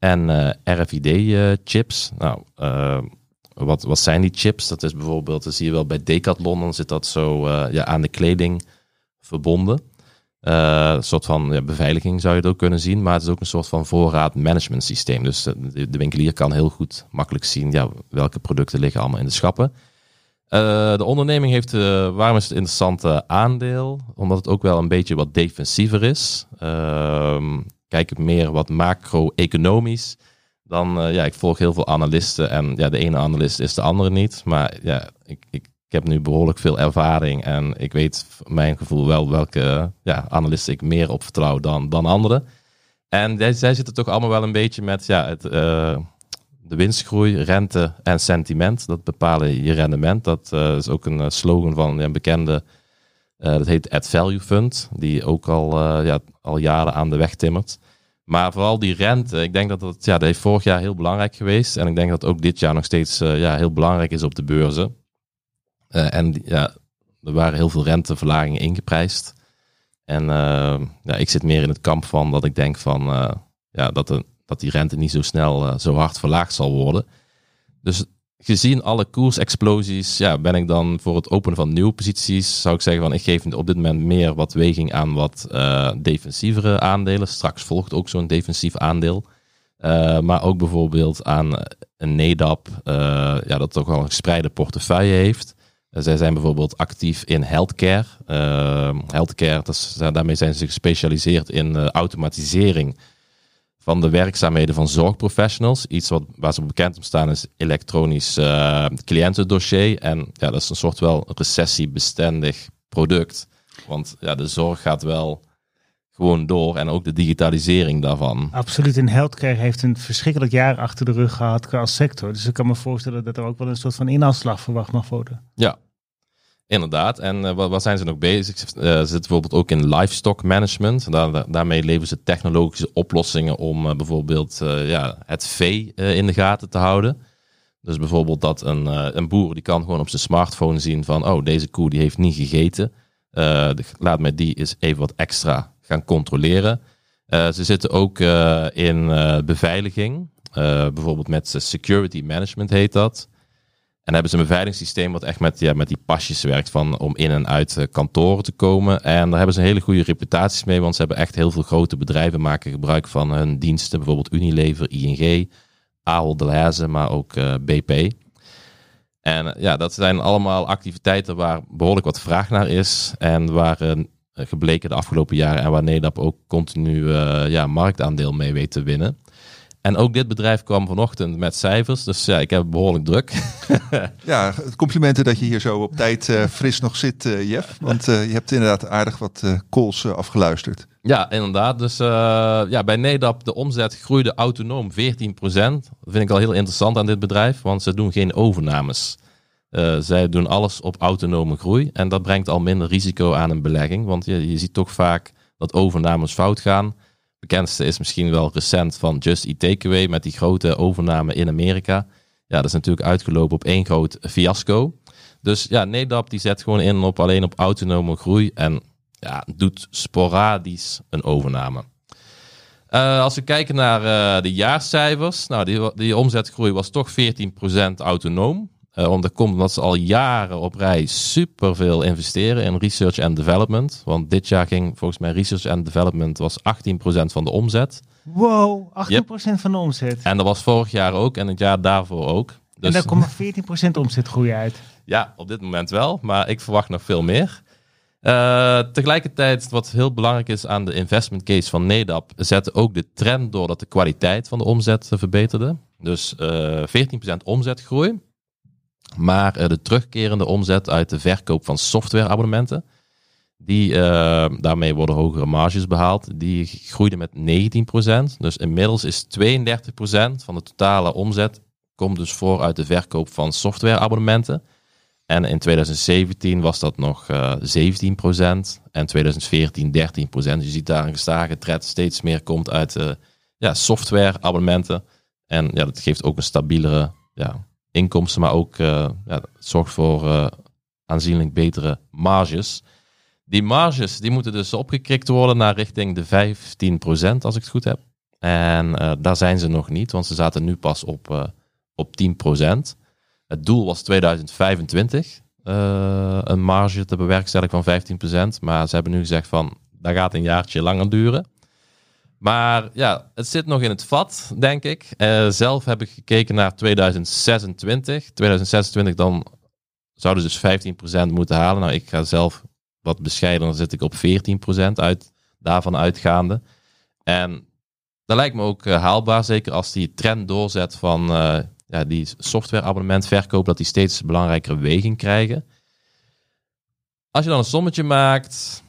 En uh, RFID-chips. nou, uh, wat, wat zijn die chips? Dat is bijvoorbeeld, dat zie je wel bij Decathlon, dan zit dat zo uh, ja, aan de kleding verbonden. een soort van ja, beveiliging zou je het ook kunnen zien, maar het is ook een soort van voorraadmanagement systeem. Dus de, winkelier kan heel goed makkelijk zien ja, welke producten liggen allemaal in de schappen. de onderneming heeft, waarom is het een interessante aandeel? Omdat het ook wel een beetje wat defensiever is. Kijk meer wat macro-economisch. Dan, uh, ja, ik volg heel veel analisten en ja, de ene analist is de andere niet. Maar ja, ik, ik heb nu behoorlijk veel ervaring en ik weet mijn gevoel wel welke ja, analisten ik meer op vertrouw dan, dan anderen. En zij, zij zitten toch allemaal wel een beetje met ja, het, eh, de winstgroei, rente en sentiment. Dat bepalen je rendement. Dat eh, is ook een eh, slogan van een bekende, eh, dat heet Ad Value Fund, die ook al, eh, ja, al jaren aan de weg timmert. Maar vooral die rente, ik denk dat dat, ja, dat heeft vorig jaar heel belangrijk geweest. En ik denk dat ook dit jaar nog steeds eh, ja, heel belangrijk is op de beurzen. En ja, er waren heel veel renteverlagingen ingeprijsd. En ja, ik zit meer in het kamp van dat ik denk van, ja, dat, de, dat die rente niet zo snel zo hard verlaagd zal worden. Dus gezien alle koersexplosies, ja, ben ik dan voor het openen van nieuwe posities, zou ik zeggen van ik geef op dit moment meer wat weging aan wat eh, defensievere aandelen. Straks volgt ook zo'n defensief aandeel. Eh, maar ook bijvoorbeeld aan een NEDAP, eh, ja, dat toch wel een gespreide portefeuille heeft. Zij zijn bijvoorbeeld actief in healthcare. Healthcare, dat daarmee zijn ze gespecialiseerd in automatisering van de werkzaamheden van zorgprofessionals. Iets wat, waar ze bekend om staan is elektronisch eh, cliëntendossier. En ja, dat is een soort wel recessiebestendig product. Want ja, de zorg gaat wel gewoon door en ook de digitalisering daarvan. Absoluut. En healthcare heeft een verschrikkelijk jaar achter de rug gehad als sector. Dus ik kan me voorstellen dat er ook wel een soort van inhaalslag verwacht mag worden. Ja, inderdaad. En eh, wat, wat zijn ze nog bezig? Eh, ze zitten bijvoorbeeld ook in livestock management. Daar, daar- daarmee leveren ze technologische oplossingen om eh, bijvoorbeeld ja, het vee in de gaten te houden. Dus bijvoorbeeld dat een, een boer die kan gewoon op zijn smartphone zien van oh, deze koe die heeft niet gegeten. Laat mij die eens even wat extra gaan controleren. Ze zitten ook in beveiliging. Bijvoorbeeld met security management heet dat. En hebben ze een beveiligingssysteem wat echt met, ja, met die pasjes werkt van om in en uit eh, kantoren te komen. En daar hebben ze een hele goede reputaties mee, want ze hebben echt heel veel grote bedrijven maken gebruik van hun diensten. Bijvoorbeeld Unilever, ING, Ahold Delhaize, maar ook eh, BP. En eh, ja, dat zijn allemaal activiteiten waar behoorlijk wat vraag naar is. En waar gebleken de afgelopen jaren en waar Nedap ook continu ja, marktaandeel mee weet te winnen. En ook dit bedrijf kwam vanochtend met cijfers. Dus ja, ik heb behoorlijk druk. Ja, complimenten dat je hier zo op tijd eh, fris nog zit, eh, Jeff. Want eh, je hebt inderdaad aardig wat calls afgeluisterd. Ja, inderdaad. Dus ja, bij Nedap de omzet groeide autonoom 14%. Dat vind ik al heel interessant aan dit bedrijf, want ze doen geen overnames. Zij doen alles op autonome groei en dat brengt al minder risico aan een belegging, want je, je ziet toch vaak dat overnames fout gaan. Bekendste is misschien wel recent van Just Eat Takeaway met die grote overname in Amerika. Ja, dat is natuurlijk uitgelopen op één groot fiasco. Dus ja, Nedap die zet gewoon in op alleen op autonome groei en ja, doet sporadisch een overname. Eh, als we kijken naar eh, de jaarcijfers, nou, die, die omzetgroei was toch 14% autonoom. Eh want dat komt omdat ze al jaren op rij superveel investeren in research and development. Want dit jaar ging volgens mij research and development was 18% van de omzet. Wow, 18% van de omzet. En dat was vorig jaar ook en het jaar daarvoor ook. en Dus daar komt maar 14% omzetgroei uit. ja, op dit moment wel, maar ik verwacht nog veel meer. Eh, tegelijkertijd, wat heel belangrijk is aan de investment case van Nedap, zette ook de trend door dat de kwaliteit van de omzet eh, verbeterde. Dus eh 14% omzetgroei. Maar eh, de terugkerende omzet uit de verkoop van softwareabonnementen, die, eh, daarmee worden hogere marges behaald, die groeide met 19%. Dus inmiddels is 32% van de totale omzet komt dus voor uit de verkoop van softwareabonnementen. En in 2017 was dat nog eh 17% en 2014 13%. Je ziet daar een gestage trend steeds meer komt uit eh ja, softwareabonnementen. En ja, dat geeft ook een stabielere ja, inkomsten, maar ook eh, ja, zorgt voor eh, aanzienlijk betere marges. Die marges die moeten dus opgekrikt worden naar richting de 15% als ik het goed heb. En eh, daar zijn ze nog niet, want ze zaten nu pas op, op 10%. Het doel was 2025 eh, een marge te bewerkstelligen van 15%. Maar ze hebben nu gezegd van dat gaat een jaartje langer duren. Maar ja, het zit nog in het vat, denk ik. Eh, zelf heb ik gekeken naar 2026. 2026 dan zouden ze dus 15% moeten halen. Nou, ik ga zelf wat bescheidener zit ik op 14% uit, daarvan uitgaande. En dat lijkt me ook eh, haalbaar, zeker als die trend doorzet van eh, ja, die softwareabonnementverkoop, dat die steeds belangrijkere weging krijgen. als je dan een sommetje maakt,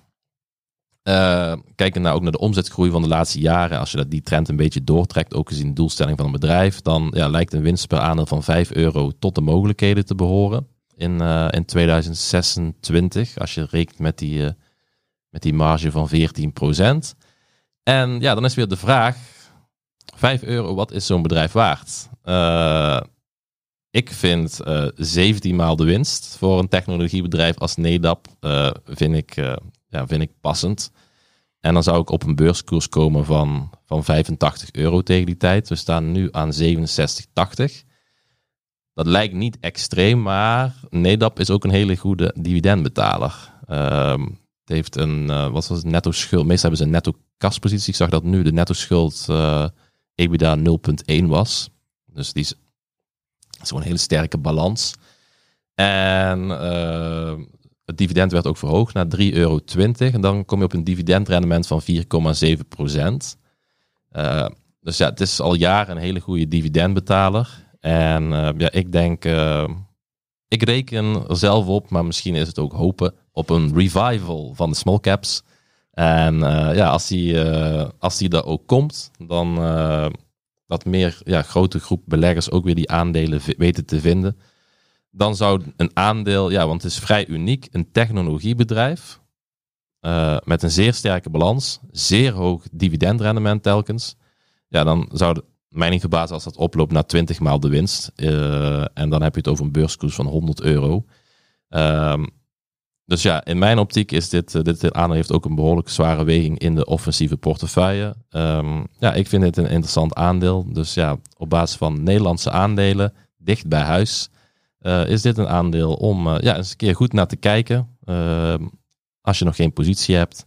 uh, kijken nou ook naar de omzetgroei van de laatste jaren, als je dat, die trend een beetje doortrekt, ook gezien de doelstelling van een bedrijf, dan ja, lijkt een winst per aandeel van 5 euro tot de mogelijkheden te behoren in, uh, in 2026, als je rekent met die, uh, met die marge van 14%. En ja, dan is weer de vraag, 5 euro, wat is zo'n bedrijf waard? ik vind 17 maal de winst voor een technologiebedrijf als NEDAP, vind ik ja, vind ik passend. En dan zou ik op een beurskoers komen van, van 85 euro tegen die tijd. We staan nu aan 67,80. Dat lijkt niet extreem, maar Nedap is ook een hele goede dividendbetaler. Um, het heeft een, uh, wat was het, netto schuld. Meestal hebben ze een netto kaspositie. Ik zag dat nu de netto schuld uh, EBITDA 0,1 was. Dus die is, gewoon een hele sterke balans. En uh, het dividend werd ook verhoogd naar 3,20 euro. En dan kom je op een dividendrendement van 4,7 procent. Uh, dus ja, het is al jaren een hele goede dividendbetaler. En uh, ja, ik denk, uh, ik reken er zelf op, maar misschien is het ook hopen op een revival van de small caps. En ja, als die, als die er ook komt, dan dat meer ja, grote groep beleggers ook weer die aandelen weten te vinden dan zou een aandeel, ja, want het is vrij uniek, een technologiebedrijf uh, met een zeer sterke balans, zeer hoog dividendrendement telkens. Ja, dan zou het mij niet verbazen als dat oploopt naar 20 maal de winst. Uh, en dan heb je het over een beurskoers van 100 euro. Um, dus ja, in mijn optiek is dit, uh, dit aandeel heeft ook een behoorlijk zware weging in de offensieve portefeuille. Um, ja, ik vind dit een interessant aandeel. Dus ja, op basis van Nederlandse aandelen, dicht bij huis, uh, is dit een aandeel om uh, ja, eens een keer goed naar te kijken. Uh, als je nog geen positie hebt.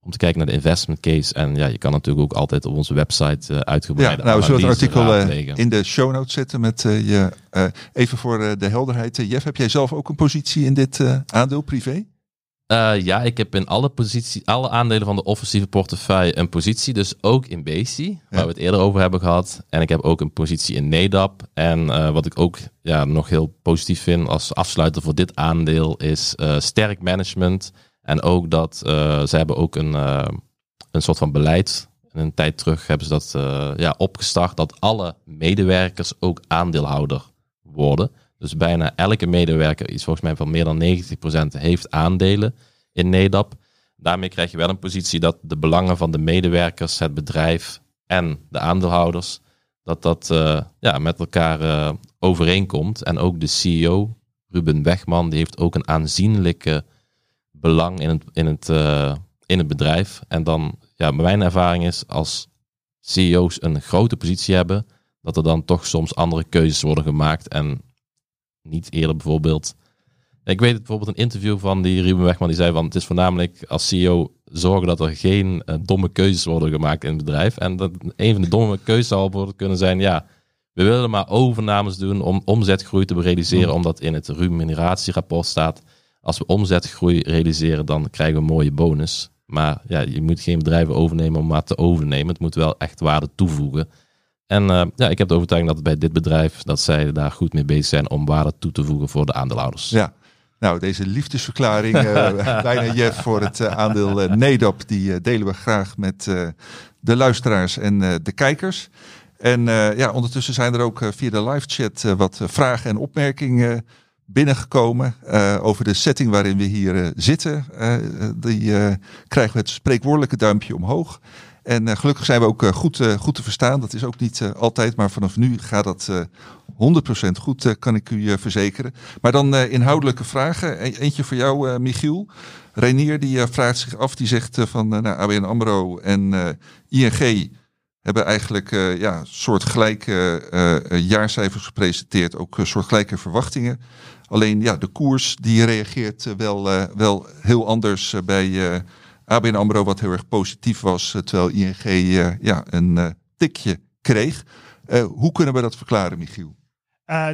Om te kijken naar de investment case. En ja, je kan natuurlijk ook altijd op onze website uitgebreid. Ja, nou, we zullen het artikel in de show notes zetten. Met je, even voor de helderheid. Jeff, heb jij zelf ook een positie in dit aandeel privé? Uh, ja, ik heb in alle, posities, alle aandelen van de offensieve portefeuille een positie. Dus ook in Basi, waar we het eerder over hebben gehad. En ik heb ook een positie in NEDAP. En uh, wat ik ook ja, nog heel positief vind als afsluiter voor dit aandeel is uh, sterk management. En ook dat ze hebben ook een, een soort van beleid. En een tijd terug hebben ze dat ja, opgestart dat alle medewerkers ook aandeelhouder worden. Dus bijna elke medewerker, iets volgens mij van meer dan 90%, heeft aandelen in NEDAP. Daarmee krijg je wel een positie dat de belangen van de medewerkers, het bedrijf en de aandeelhouders, dat dat uh, ja, met elkaar uh, overeenkomt. En ook de CEO, Ruben Wegman, die heeft ook een aanzienlijke belang in het, in het, uh, in het bedrijf. En dan, ja, mijn ervaring is als CEO's een grote positie hebben, dat er dan toch soms andere keuzes worden gemaakt. En niet eerder bijvoorbeeld. Ik weet het bijvoorbeeld een interview van die Ruben Wegman die zei van het is voornamelijk als CEO zorgen dat er geen uh, domme keuzes worden gemaakt in het bedrijf. En dat een van de domme keuzes zal worden kunnen zijn ja, we willen maar overnames doen om omzetgroei te realiseren, omdat in het remuneratierapport staat als we omzetgroei realiseren dan krijgen we een mooie bonus. Maar ja, je moet geen bedrijven overnemen om maar te overnemen. Het moet wel echt waarde toevoegen. En uh, ja, ik heb de overtuiging dat bij dit bedrijf, dat zij daar goed mee bezig zijn om waarde toe te voegen voor de aandeelhouders. Ja, nou, deze liefdesverklaring, uh, bijna Jeff, voor het uh, aandeel Nedap, die delen we graag met de luisteraars en de kijkers. En ja, ondertussen zijn er ook via de live chat wat vragen en opmerkingen binnengekomen over de setting waarin we hier zitten. die krijgen we het spreekwoordelijke duimpje omhoog. En uh, gelukkig zijn we ook uh, goed, uh, goed te verstaan. Dat is ook niet altijd, maar vanaf nu gaat dat 100% goed, kan ik u verzekeren. Maar dan inhoudelijke vragen. E eentje voor jou, Michiel. Renier die vraagt zich af, die zegt van nou, ABN AMRO en ING hebben eigenlijk ja, soortgelijke jaarcijfers gepresenteerd. Ook soortgelijke verwachtingen. Alleen ja, de koers die reageert wel, wel heel anders bij ABN AMRO wat heel erg positief was, eh, terwijl ING uh, ja, een uh, tikje kreeg. Hoe kunnen we dat verklaren, Michiel?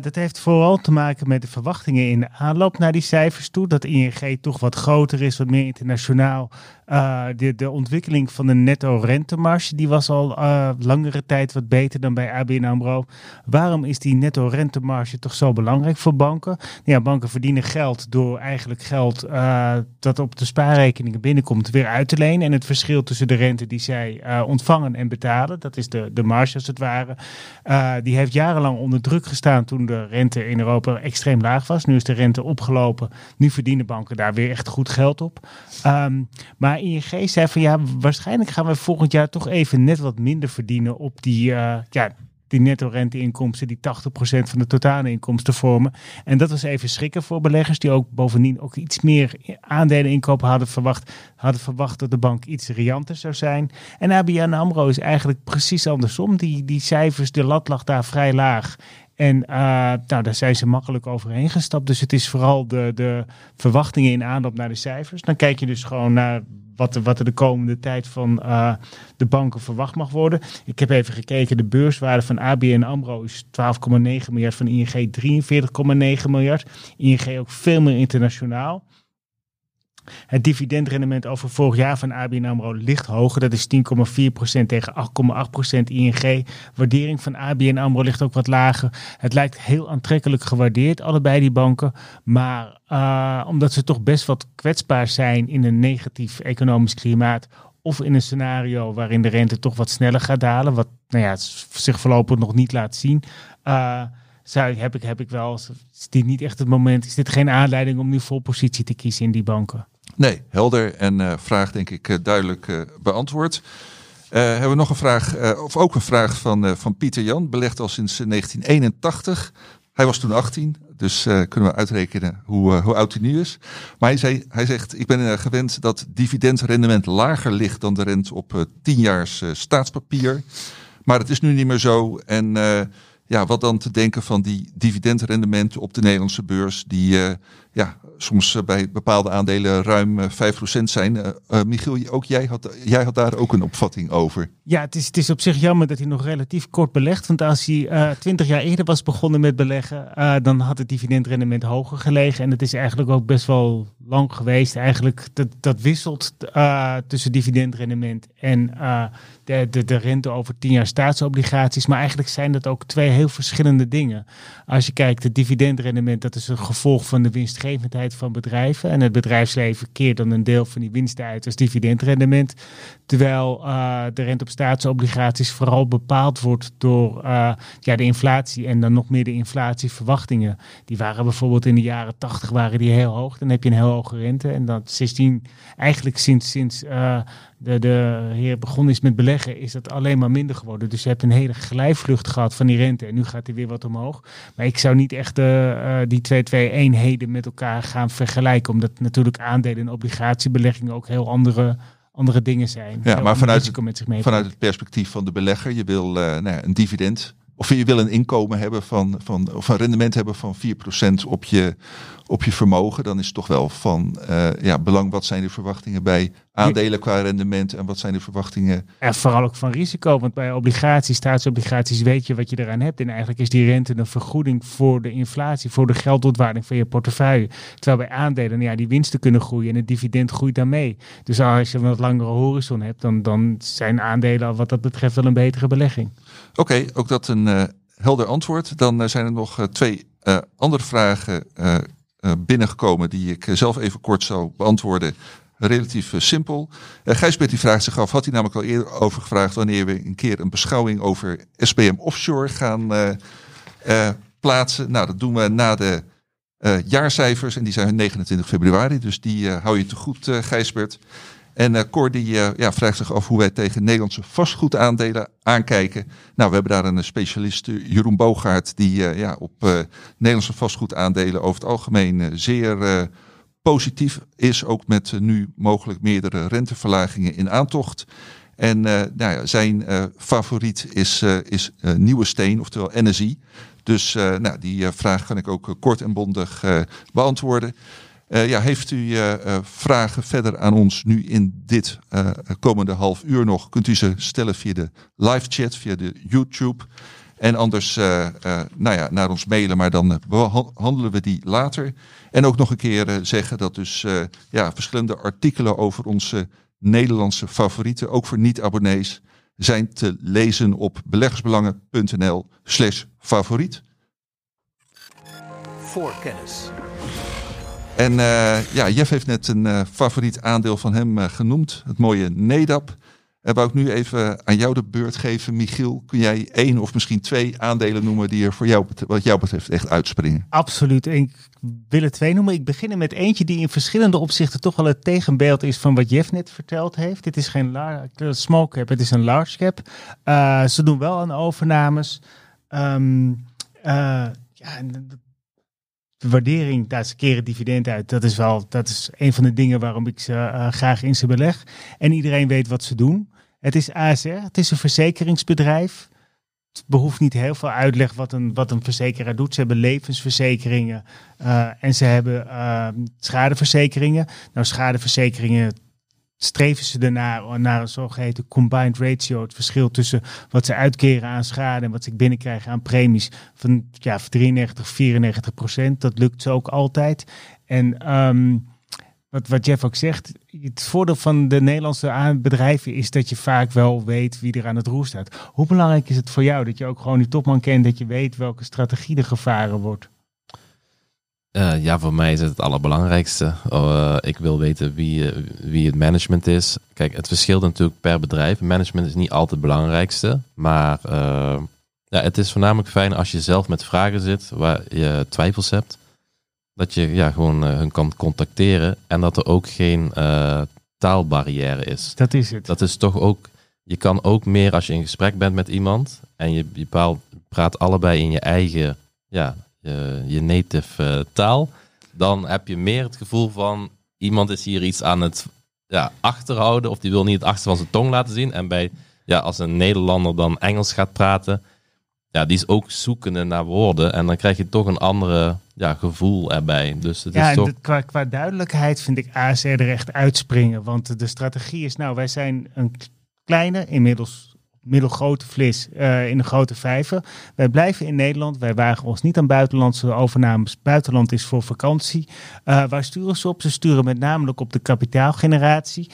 Dat heeft vooral te maken met de verwachtingen in de aanloop naar die cijfers toe. Dat ING toch wat groter is, wat meer internationaal. Uh, de, ontwikkeling van de netto rentemarge die was al uh, langere tijd wat beter dan bij ABN AMRO. Waarom is die netto rentemarge toch zo belangrijk voor banken? Ja, banken verdienen geld door eigenlijk geld uh, dat op de spaarrekeningen binnenkomt weer uit te lenen. En het verschil tussen de rente die zij ontvangen en betalen, dat is de, de marge als het ware, die heeft jarenlang onder druk gestaan toen de rente in Europa extreem laag was. Nu is de rente opgelopen. Nu verdienen banken daar weer echt goed geld op. Um, maar ING zei van ja, waarschijnlijk gaan we volgend jaar toch even net wat minder verdienen op die, uh, ja, die netto renteinkomsten die 80% van de totale inkomsten vormen. En dat was even schrikken voor beleggers die ook bovendien ook iets meer aandelen inkopen hadden verwacht. Hadden verwacht dat de bank iets rianter zou zijn. En ABN AMRO is eigenlijk precies andersom. Die, die cijfers, de lat lag daar vrij laag. En uh, nou, daar zijn ze makkelijk overheen gestapt. Dus het is vooral de, de verwachtingen in aanloop naar de cijfers. Dan kijk je dus gewoon naar wat er, wat er de komende tijd van uh, de banken verwacht mag worden. Ik heb even gekeken, de beurswaarde van ABN AMRO is 12,9 miljard, van ING 43,9 miljard. ING ook veel meer internationaal. Het dividendrendement over vorig jaar van ABN AMRO ligt hoger. Dat is 10,4% tegen 8,8% ING. Waardering van ABN AMRO ligt ook wat lager. Het lijkt heel aantrekkelijk gewaardeerd, allebei die banken. Maar uh, omdat ze toch best wat kwetsbaar zijn in een negatief economisch klimaat... of in een scenario waarin de rente toch wat sneller gaat dalen... wat nou ja, zich voorlopig nog niet laat zien... Uh, zou, heb, ik, heb ik wel, is dit niet echt het moment, is dit geen aanleiding om nu vol positie te kiezen in die banken? Nee, helder en uh, vraag denk ik uh, duidelijk uh, beantwoord. hebben we nog een vraag, of ook een vraag van, van Pieter Jan, belegd al sinds 1981. Hij was toen 18, dus kunnen we uitrekenen hoe, hoe oud hij nu is. Maar hij, zei, hij zegt, ik ben gewend dat dividendrendement lager ligt dan de rente op 10 jaars staatspapier. Maar het is nu niet meer zo en ja, wat dan te denken van die dividendrendementen op de Nederlandse beurs, die ja, soms eh, bij bepaalde aandelen ruim 5% eh, zijn. Uh, Michiel, ook jij had, jij had daar ook een opvatting over. Ja, het is, het is op zich jammer dat hij nog relatief kort belegt. Want als hij 20 jaar eerder was begonnen met beleggen, dan had het dividendrendement hoger gelegen. En het is eigenlijk ook best wel lang geweest. Eigenlijk, dat, dat wisselt tussen dividendrendement en de, de, de rente over 10 jaar staatsobligaties. Maar eigenlijk zijn dat ook twee heel verschillende dingen. Als je kijkt, het dividendrendement, dat is een gevolg van de winstgevendheid van bedrijven. En het bedrijfsleven keert dan een deel van die winsten uit als dividendrendement. Terwijl uh, de rente op staatsobligaties vooral bepaald wordt door ja, de inflatie en dan nog meer de inflatieverwachtingen. Die waren bijvoorbeeld in de jaren 80 waren die heel hoog. Dan heb je een heel hoge rente. En dan 16, eigenlijk sinds, sinds uh, de, de heer begonnen is met beleggen, is dat alleen maar minder geworden. Dus je hebt een hele glijvlucht gehad van die rente. En nu gaat hij weer wat omhoog. Maar ik zou niet echt uh, die twee, twee eenheden met elkaar gaan vergelijken. Omdat natuurlijk aandelen en obligatiebeleggingen ook heel andere andere dingen zijn. Ja, maar vanuit, vanuit het perspectief van de belegger, je wil uh, nou ja, een dividend of je wil een inkomen hebben van, van of een rendement hebben van 4% op je, op je vermogen, dan is het toch wel van uh, ja, belang wat zijn de verwachtingen bij aandelen qua rendement en wat zijn de verwachtingen. En vooral ook van risico, want bij obligaties, staatsobligaties weet je wat je eraan hebt. En eigenlijk is die rente een vergoeding voor de inflatie, voor de geldontwaarding van je portefeuille. Terwijl bij aandelen, ja, die winsten kunnen groeien en het dividend groeit daarmee. Dus als je een wat langere horizon hebt, dan, dan zijn aandelen wat dat betreft wel een betere belegging. Oké, ook dat een uh, helder antwoord. Dan uh, zijn er nog uh, twee andere vragen binnengekomen die ik zelf even kort zou beantwoorden. Relatief simpel. Gijsbert die vraagt zich af, had hij namelijk al eerder over gevraagd wanneer we een keer een beschouwing over SBM Offshore gaan plaatsen. Nou, dat doen we na de jaarcijfers en die zijn 29 februari, dus die hou je te goed, Gijsbert. En uh, Cor die uh, ja, vraagt zich af hoe wij tegen Nederlandse vastgoedaandelen aankijken. Nou, we hebben daar een specialist, Jeroen Boogaard, die ja, op Nederlandse vastgoedaandelen over het algemeen zeer positief is. Ook met nu mogelijk meerdere renteverlagingen in aantocht. En nou ja, zijn favoriet is, is Nieuwe Steen, oftewel NSI. Dus nou, die vraag kan ik ook kort en bondig beantwoorden. Uh, ja, heeft u uh, vragen verder aan ons nu in dit komende half uur nog? Kunt u ze stellen via de live chat, via de YouTube. En anders nou ja, naar ons mailen, maar dan behandelen we die later. En ook nog een keer zeggen dat dus ja, verschillende artikelen over onze Nederlandse favorieten, ook voor niet-abonnees, zijn te lezen op beleggersbelangen.nl slash favoriet. Voor kennis. En eh, ja, Jeff heeft net een eh, favoriet aandeel van hem eh, genoemd, het mooie NEDAP. En wou ik nu even aan jou de beurt geven, Michiel. Kun jij één of misschien twee aandelen noemen die er voor jou, wat jou betreft echt uitspringen? Absoluut. En ik wil er twee noemen. Ik begin met eentje die in verschillende opzichten toch wel het tegenbeeld is van wat Jeff net verteld heeft. Dit is geen small cap, het is een large cap. Ze doen wel aan overnames. Eh, ja, en de- de waardering, daar ze keren dividend uit. Dat is wel, dat is een van de dingen waarom ik ze eh, graag in ze beleg. En iedereen weet wat ze doen. Het is ASR, het is een verzekeringsbedrijf. Het behoeft niet heel veel uitleg wat een, wat een verzekeraar doet. Ze hebben levensverzekeringen eh, en ze hebben eh, schadeverzekeringen. Nou, schadeverzekeringen streven ze ernaar naar een zogeheten combined ratio. Het verschil tussen wat ze uitkeren aan schade en wat ze binnenkrijgen aan premies van ja, 93, 94 procent. Dat lukt ze ook altijd. En ehm, wat, wat Jeff ook zegt, het voordeel van de Nederlandse bedrijven is dat je vaak wel weet wie er aan het roer staat. Hoe belangrijk is het voor jou dat je ook gewoon die topman kent, dat je weet welke strategie er gevaren wordt? Eh, ja, voor mij is het het allerbelangrijkste. Eh, ik wil weten wie, eh, wie het management is. Kijk, het verschilt natuurlijk per bedrijf. Management is niet altijd het belangrijkste. Maar ja, het is voornamelijk fijn als je zelf met vragen zit waar je twijfels hebt. Dat je ja, gewoon hun kan contacteren. En dat er ook geen taalbarrière is. Dat is het. Dat is toch ook. Je kan ook meer als je in gesprek bent met iemand en je, je praat allebei in je eigen, ja, je, je native eh, taal. Dan heb je meer het gevoel van iemand is hier iets aan het ja, achterhouden of die wil niet het achter van zijn tong laten zien. En bij, ja, als een Nederlander dan Engels gaat praten, ja, die is ook zoekende naar woorden. En dan krijg je toch een andere ja, gevoel erbij. Dus het Ja, is en toch. qua, qua duidelijkheid vind ik ASR er echt uitspringen. Want de strategie is, nou, wij zijn een kleine, inmiddels middelgrote flis eh, in een grote vijver. Wij blijven in Nederland. Wij wagen ons niet aan buitenlandse overnames. Buitenland is voor vakantie. Eh, waar sturen ze op? Ze sturen met name op de kapitaalgeneratie.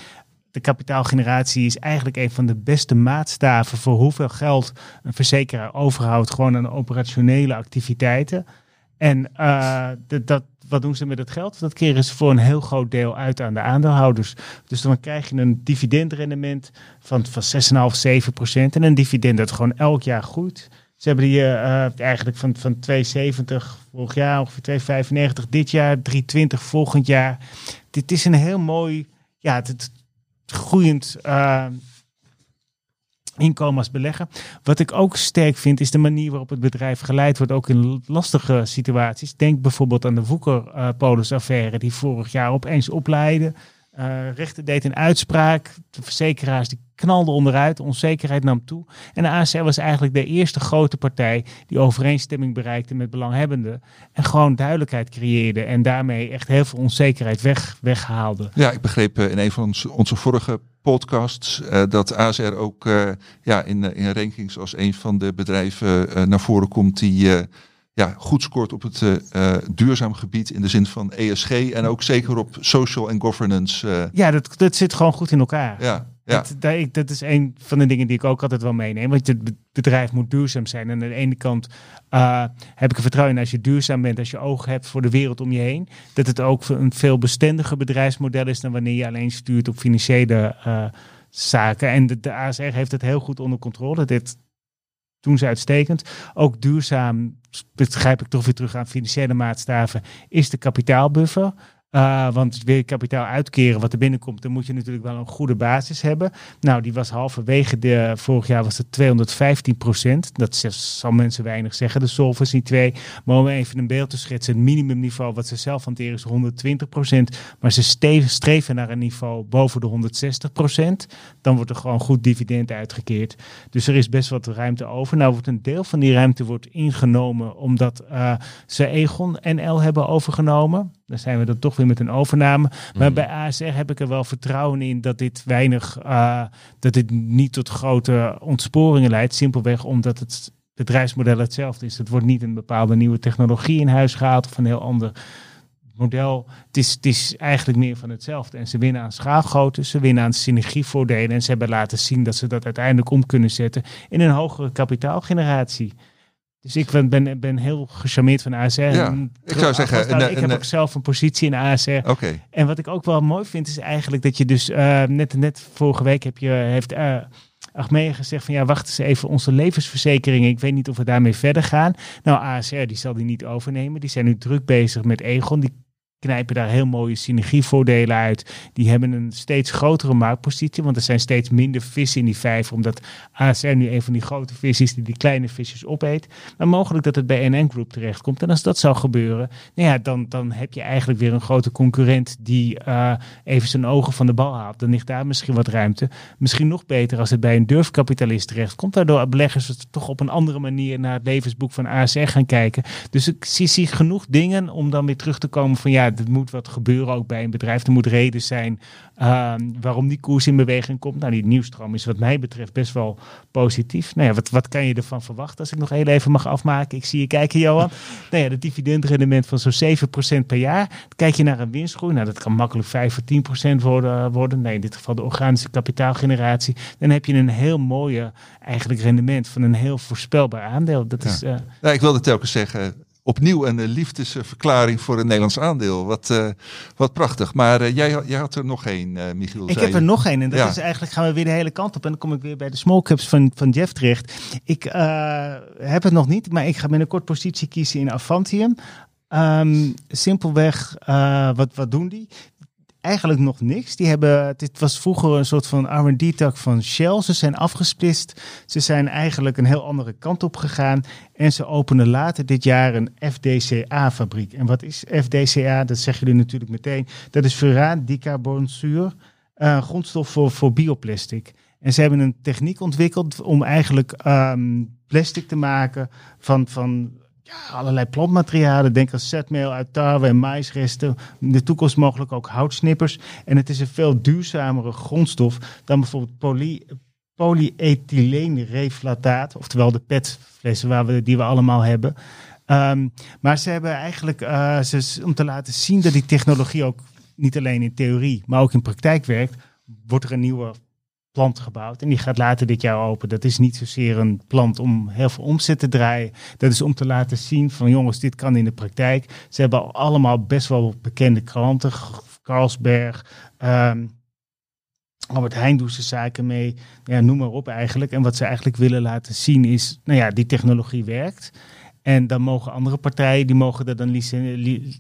De kapitaalgeneratie is eigenlijk een van de beste maatstaven voor hoeveel geld een verzekeraar overhoudt gewoon aan operationele activiteiten. En eh, dat, wat doen ze met het geld? Dat keren ze voor een heel groot deel uit aan de aandeelhouders. Dus dan krijg je een dividendrendement van, van 6,5, 7 procent. En een dividend dat gewoon elk jaar groeit. Ze hebben die eh, eigenlijk van, van 2,70 vorig jaar, ongeveer 2,95 dit jaar, 3,20 volgend jaar. Dit is een heel mooi, ja, het, het groeiend eh, inkomen als. Wat ik ook sterk vind, is de manier waarop het bedrijf geleid wordt, ook in lastige situaties. Denk bijvoorbeeld aan de Woeker-polis-affaire, die vorig jaar opeens opleidde. Eh rechter deed een uitspraak. De verzekeraars die knalden onderuit. De onzekerheid nam toe. En de ASR was eigenlijk de eerste grote partij die overeenstemming bereikte met belanghebbenden. En gewoon duidelijkheid creëerde. En daarmee echt heel veel onzekerheid weg, weghaalde. Ja, ik begreep eh, in een van onze, vorige podcasts eh, dat ASR ook ja, in, in rankings als een van de bedrijven naar voren komt die ja, goed scoort op het eh, eh, duurzaam gebied in de zin van ESG en ook zeker op social en governance. eh, Ja, dat, dat zit gewoon goed in elkaar. ja, ja. Dat, dat, ik- dat is een van de dingen die ik ook altijd wel meeneem. Want het be- bedrijf moet duurzaam zijn. En aan de ene kant heb ik er vertrouwen in als je duurzaam bent, als je oog hebt voor de wereld om je heen, dat het ook een veel bestendiger bedrijfsmodel is dan wanneer je alleen stuurt op financiële zaken. En de, de ASR heeft het heel goed onder controle. Dit doen ze uitstekend. Ook duurzaam, begrijp ik toch weer terug aan financiële maatstaven, is de kapitaalbuffer. Uh, want wil je kapitaal uitkeren wat er binnenkomt, dan moet je natuurlijk wel een goede basis hebben. Nou, die was halverwege de, vorig jaar was het 215 procent. Dat zal mensen weinig zeggen, de Solvency 2. Maar om even een beeld te schetsen, het minimumniveau wat ze zelf hanteren is 120 procent. Maar ze streven naar een niveau boven de 160 procent. Dan wordt er gewoon goed dividend uitgekeerd. Dus er is best wat ruimte over. Nou wordt een deel van die ruimte wordt ingenomen omdat uh, ze Egon NL hebben overgenomen. Dan zijn we dan toch weer met een overname. Maar Mhm. bij ASR heb ik er wel vertrouwen in dat dit weinig, uh, dat dit niet tot grote ontsporingen leidt. Simpelweg omdat het bedrijfsmodel hetzelfde is. Het wordt niet een bepaalde nieuwe technologie in huis gehaald of een heel ander model, het is, het is eigenlijk meer van hetzelfde. En ze winnen aan schaalgrootte, ze winnen aan synergievoordelen. En ze hebben laten zien dat ze dat uiteindelijk om kunnen zetten in een hogere kapitaalgeneratie. Dus ik ben, ben, ben heel gecharmeerd van ASR. Ja, En ik zou zeggen, een- ik heb ook zelf een positie in ASR. Oké. En wat ik ook wel mooi vind, is eigenlijk dat je dus eh, net, net vorige week heb je, heeft uh, Achmea gezegd van ja, wacht eens even, onze levensverzekering, ik weet niet of we daarmee verder gaan. Nou, ASR die zal die niet overnemen. Die zijn nu druk bezig met Egon. Die knijpen daar heel mooie synergievoordelen uit. Die hebben een steeds grotere marktpositie, want er zijn steeds minder vissen in die vijver, omdat ASR nu een van die grote vis is die die kleine visjes opeet. Maar mogelijk dat het bij NN Group terechtkomt. En als dat zou gebeuren, nou ja, dan, dan heb je eigenlijk weer een grote concurrent die uh, even zijn ogen van de bal haalt. Dan ligt daar misschien wat ruimte. Misschien nog beter als het bij een durfkapitalist terechtkomt, waardoor beleggers toch op een andere manier naar het levensboek van ASR gaan kijken. Dus ik zie, zie genoeg dingen om dan weer terug te komen van ja, er moet wat gebeuren ook bij een bedrijf. Er moet reden zijn uh, waarom die koers in beweging komt. Nou, die nieuwstroom is wat mij betreft best wel positief. Nou ja, wat, wat kan je ervan verwachten als ik nog heel even mag afmaken? Ik zie je kijken, Johan. nou ja, het dividendrendement van zo'n 7% per jaar. Dan kijk je naar een winstgroei. Nou, dat kan makkelijk 5 of 10% worden, worden. Nee, in dit geval de organische kapitaalgeneratie. Dan heb je een heel mooie eigenlijk rendement van een heel voorspelbaar aandeel. Dat Ja. is... Uh, Ja, ik wilde telkens zeggen, opnieuw een eh, liefdesverklaring voor een Nederlands aandeel. Wat, eh, wat prachtig. Maar eh, jij, jij had er nog één, eh Michiel. Ik heb er nog één. En dat Ja. is eigenlijk gaan we weer de hele kant op. En dan kom ik weer bij de small caps van, van Jeff terecht. Ik heb het nog niet, maar ik ga binnenkort positie kiezen in Avantium. Ehm, simpelweg, wat, wat doen die? Eigenlijk nog niks. Die hebben, dit was vroeger een soort van R&D-tak van Shell. Ze zijn afgesplitst. Ze zijn eigenlijk een heel andere kant op gegaan. En ze openen later dit jaar een FDCA-fabriek. En wat is FDCA? Dat zeggen jullie natuurlijk meteen. Dat is furaan dicarbonzuur, uh, grondstof voor, voor bioplastic. En ze hebben een techniek ontwikkeld om eigenlijk um, plastic te maken van, van ja, allerlei plantmaterialen. Denk aan zetmeel uit tarwe en maïsresten. In de toekomst mogelijk ook houtsnippers. En het is een veel duurzamere grondstof dan bijvoorbeeld poly, polyethyleenreflataat. Oftewel de petflessen waar we, die we allemaal hebben. Um, maar ze hebben eigenlijk, uh, ze, om te laten zien dat die technologie ook niet alleen in theorie, maar ook in praktijk werkt, wordt er een nieuwe plant gebouwd. En die gaat later dit jaar open. Dat is niet zozeer een plant om heel veel omzet te draaien. Dat is om te laten zien van jongens, dit kan in de praktijk. Ze hebben allemaal best wel bekende kranten. Carlsberg, um, Albert Heijn doet ze zaken mee. Ja, noem maar op eigenlijk. En wat ze eigenlijk willen laten zien is, nou ja, die technologie werkt. En dan mogen andere partijen, die mogen dat dan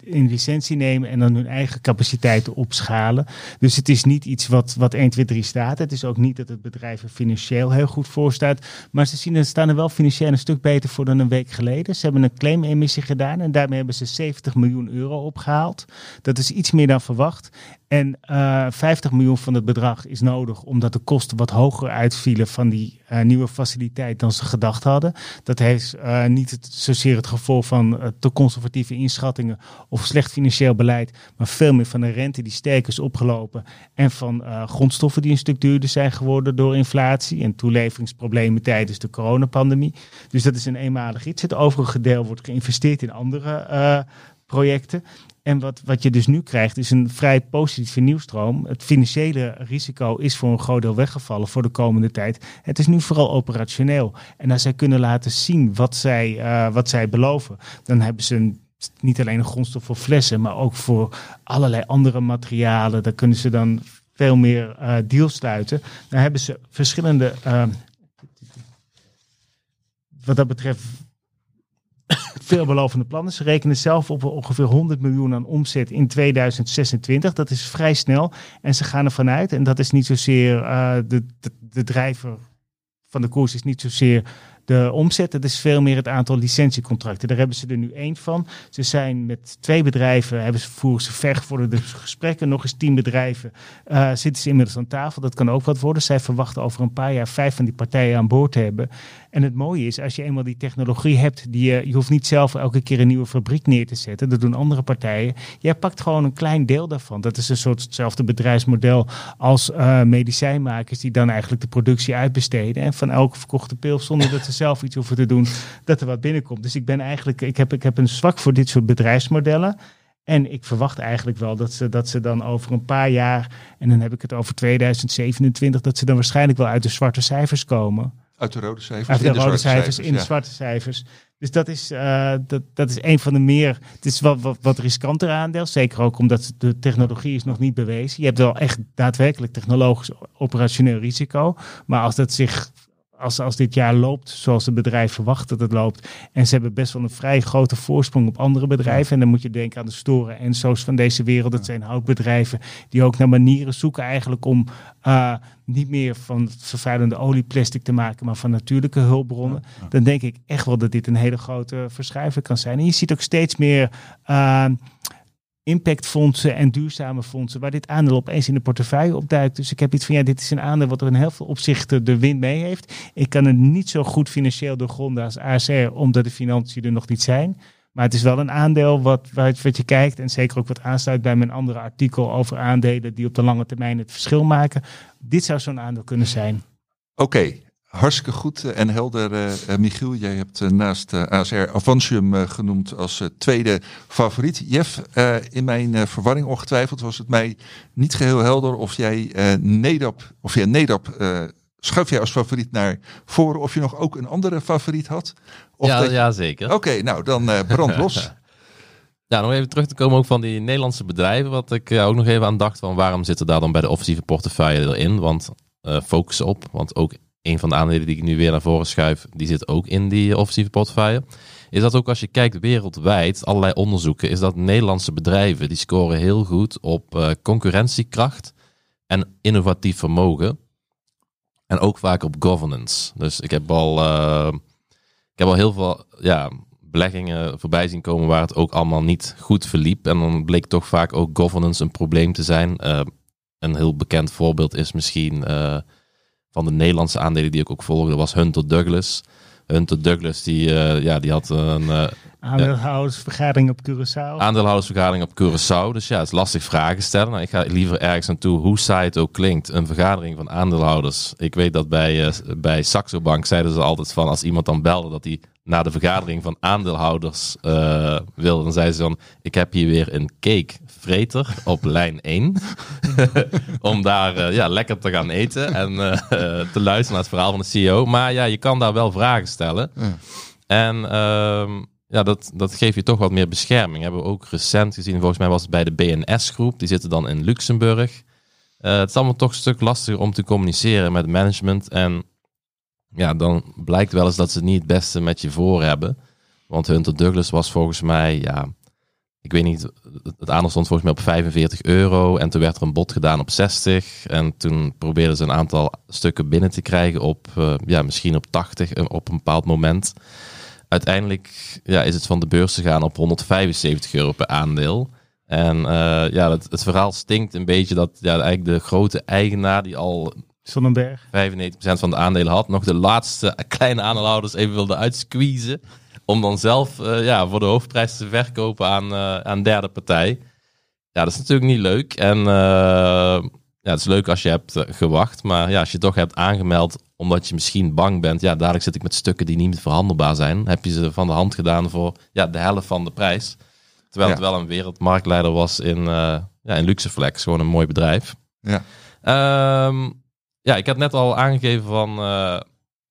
in licentie nemen en dan hun eigen capaciteiten opschalen. Dus het is niet iets wat, wat 1, 2, 3 staat. Het is ook niet dat het bedrijf er financieel heel goed voor staat. Maar ze zien, staan er wel financieel een stuk beter voor dan een week geleden. Ze hebben een claimemissie gedaan en daarmee hebben ze 70 miljoen euro opgehaald. Dat is iets meer dan verwacht. En uh, 50 miljoen van het bedrag is nodig omdat de kosten wat hoger uitvielen van die uh, nieuwe faciliteit dan ze gedacht hadden. Dat heeft uh, niet het, zozeer het gevolg van te conservatieve inschattingen of slecht financieel beleid, maar veel meer van de rente die sterk is opgelopen en van grondstoffen die een stuk duurder zijn geworden door inflatie en toeleveringsproblemen tijdens de coronapandemie. Dus dat is een eenmalig iets. Het overige deel wordt geïnvesteerd in andere projecten. En wat, wat je dus nu krijgt is een vrij positieve nieuwstroom. Het financiële risico is voor een groot deel weggevallen voor de komende tijd. Het is nu vooral operationeel. En als zij kunnen laten zien wat zij, uh, wat zij beloven, dan hebben ze niet alleen een grondstof voor flessen, maar ook voor allerlei andere materialen. Daar kunnen ze dan veel meer uh, deals sluiten. Dan hebben ze verschillende. Uh, wat dat betreft veelbelovende plannen. Ze rekenen zelf op ongeveer 100 miljoen aan omzet in 2026. Dat is vrij snel. En ze gaan ervan uit, en dat is niet zozeer uh, de, de, de drijver van de koers, is niet zozeer de omzet. Het is veel meer het aantal licentiecontracten. Daar hebben ze er nu één van. Ze zijn met twee bedrijven, hebben ze, voeren ze vergevorderde gesprekken. Nog eens tien bedrijven uh, zitten ze inmiddels aan tafel. Dat kan ook wat worden. Zij verwachten over een paar jaar vijf van die partijen aan boord te hebben. En het mooie is, als je eenmaal die technologie hebt, die je, je hoeft niet zelf elke keer een nieuwe fabriek neer te zetten. Dat doen andere partijen. Jij pakt gewoon een klein deel daarvan. Dat is een soort hetzelfde bedrijfsmodel als uh, medicijnmakers die dan eigenlijk de productie uitbesteden. En van elke verkochte pil, zonder dat ze zelf iets hoeven te doen, dat er wat binnenkomt. Dus ik ben eigenlijk, ik heb, ik heb een zwak voor dit soort bedrijfsmodellen. En ik verwacht eigenlijk wel dat ze, dat ze dan over een paar jaar, en dan heb ik het over 2027, dat ze dan waarschijnlijk wel uit de zwarte cijfers komen. Uit de rode cijfers. Uit de, rode cijfers, in de zwarte cijfers. Dus dat is, eh, dat, dat is een van de meer. Het is wel wat, wat riskanter aandeel. Zeker ook omdat de technologie is nog niet bewezen. Je hebt wel echt daadwerkelijk technologisch operationeel risico. Maar als dat zich. Als, als dit jaar loopt zoals het bedrijf verwacht dat het loopt. En ze hebben best wel een vrij grote voorsprong op andere bedrijven. En dan moet je denken aan de storen en zo's van deze wereld. Dat zijn houtbedrijven die ook naar manieren zoeken eigenlijk om eh, niet meer van vervuilende olieplastic te maken, maar van natuurlijke hulpbronnen. Dan denk ik echt wel dat dit een hele grote verschuiver kan zijn. En je ziet ook steeds meer uh, impactfondsen en duurzame fondsen waar dit aandeel opeens in de portefeuille opduikt. Dus ik heb iets van ja, dit is een aandeel wat er in heel veel opzichten de wind mee heeft. Ik kan het niet zo goed financieel doorgronden als ASR, omdat de financiën er nog niet zijn. Maar het is wel een aandeel wat, wat, je kijkt en zeker ook wat aansluit bij mijn andere artikel over aandelen die op de lange termijn het verschil maken. Dit zou zo'n aandeel kunnen zijn. Oké, hartstikke goed eh, en helder, uh, Michiel. Jij hebt uh, naast ASR Avantium genoemd als tweede favoriet. Jeff, in mijn verwarring ongetwijfeld was het mij niet geheel helder of jij Nedap, of jij Nedap schuif jij als favoriet naar voren of je nog ook een andere favoriet had? Of ja, dat... ja, zeker. Oké, nou dan uh, brand los. ja, nog even terug te komen ook van die Nederlandse bedrijven. Wat ik ook nog even aan dacht van waarom zitten daar dan bij de offensieve portefeuille erin? Want uh, focus op, want ook een van de aandelen die ik nu weer naar voren schuif, die zit ook in die offensieve portefeuille. Is dat ook als je kijkt wereldwijd, allerlei onderzoeken, is dat Nederlandse bedrijven die scoren heel goed op uh, concurrentiekracht en innovatief vermogen. En ook vaak op governance. Dus ik heb al, uh, ik heb al heel veel ja, beleggingen voorbij zien komen waar het ook allemaal niet goed verliep. En dan bleek toch vaak ook governance een probleem te zijn. Uh, een heel bekend voorbeeld is misschien van de Nederlandse aandelen die ik ook volgde, was Hunter Douglas. Hunter Douglas, die, ja, die had een... Aandeelhoudersvergadering op Curaçao. Aandeelhoudersvergadering op Curaçao. Dus ja, het is lastig vragen stellen. Nou, ik ga liever ergens naartoe, hoe saai het ook klinkt. Een vergadering van aandeelhouders. Ik weet dat bij, uh, bij Saxo Bank zeiden ze altijd van als iemand dan belde dat hij naar de vergadering van aandeelhouders uh, wilde. Dan zeiden ze dan, ik heb hier weer een cake vreter op lijn 1. Om daar uh, ja, lekker te gaan eten en te luisteren naar het verhaal van de CEO. Maar ja, je kan daar wel vragen stellen. Ja. En uh, ja, dat, dat geeft je toch wat meer bescherming. Hebben we ook recent gezien, volgens mij was het bij de BNS-groep. Die zitten dan in Luxemburg. Het is allemaal toch een stuk lastiger om te communiceren met management. En ja, dan blijkt wel eens dat ze niet het beste met je voor hebben. Want Hunter Douglas was volgens mij, ja, ik weet niet, het aandeel stond volgens mij op 45 euro. En toen werd er een bod gedaan op 60. En toen probeerden ze een aantal stukken binnen te krijgen op, uh, ja, misschien op 80 op een bepaald moment uiteindelijk ja, is het van de beurs gegaan op 175 euro per aandeel. En uh, ja, het, het, verhaal stinkt een beetje dat ja, eigenlijk de grote eigenaar die al Sonnenberg 95% van de aandelen had, nog de laatste kleine aandeelhouders even wilde uitsqueezen. Om dan zelf uh, ja, voor de hoofdprijs te verkopen aan, uh, aan derde partij. Ja, dat is natuurlijk niet leuk. En ja, het is leuk als je hebt gewacht. Maar ja, als je toch hebt aangemeld omdat je misschien bang bent, ja, dadelijk zit ik met stukken die niet verhandelbaar zijn. Heb je ze van de hand gedaan voor ja, de helft van de prijs. Terwijl het wel een wereldmarktleider was in, uh, ja, in Luxeflex. Gewoon een mooi bedrijf. Ja, um, ja ik had net al aangegeven van uh,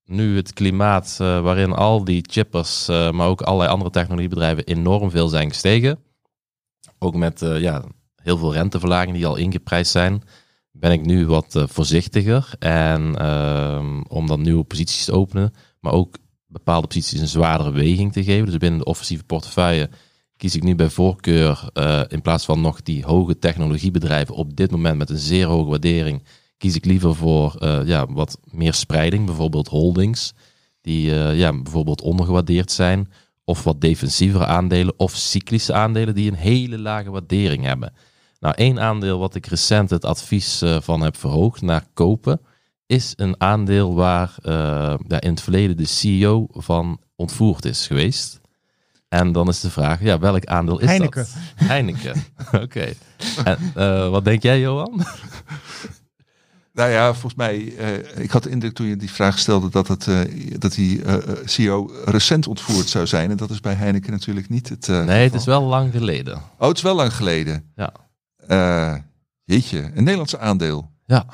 nu het klimaat uh, waarin al die chippers, maar ook allerlei andere technologiebedrijven enorm veel zijn gestegen. Ook met ja, heel veel renteverlagingen die al ingeprijsd zijn ben ik nu wat voorzichtiger. En uh, om dan nieuwe posities te openen, maar ook bepaalde posities een zwaardere weging te geven. Dus binnen de offensieve portefeuille kies ik nu bij voorkeur, in plaats van nog die hoge technologiebedrijven op dit moment met een zeer hoge waardering, kies ik liever voor uh, ja, wat meer spreiding. Bijvoorbeeld holdings, die ja, bijvoorbeeld ondergewaardeerd zijn. Of wat defensievere aandelen of cyclische aandelen die een hele lage waardering hebben. Nou, één aandeel wat ik recent het advies uh, van heb verhoogd naar kopen, is een aandeel waar uh, ja, in het verleden de CEO van ontvoerd is geweest. En dan is de vraag, ja, welk aandeel is Heineken. dat? Heineken. Oké. Okay. En uh, wat denk jij, Johan? Nou ja, volgens mij, eh, ik had de indruk toen je die vraag stelde dat, het, eh, dat die eh, eh, CEO recent ontvoerd zou zijn. En dat is bij Heineken natuurlijk niet het Nee, het geval. is wel lang geleden. Oh, het is wel lang geleden. Ja. Jeetje, een Nederlandse aandeel. Ja.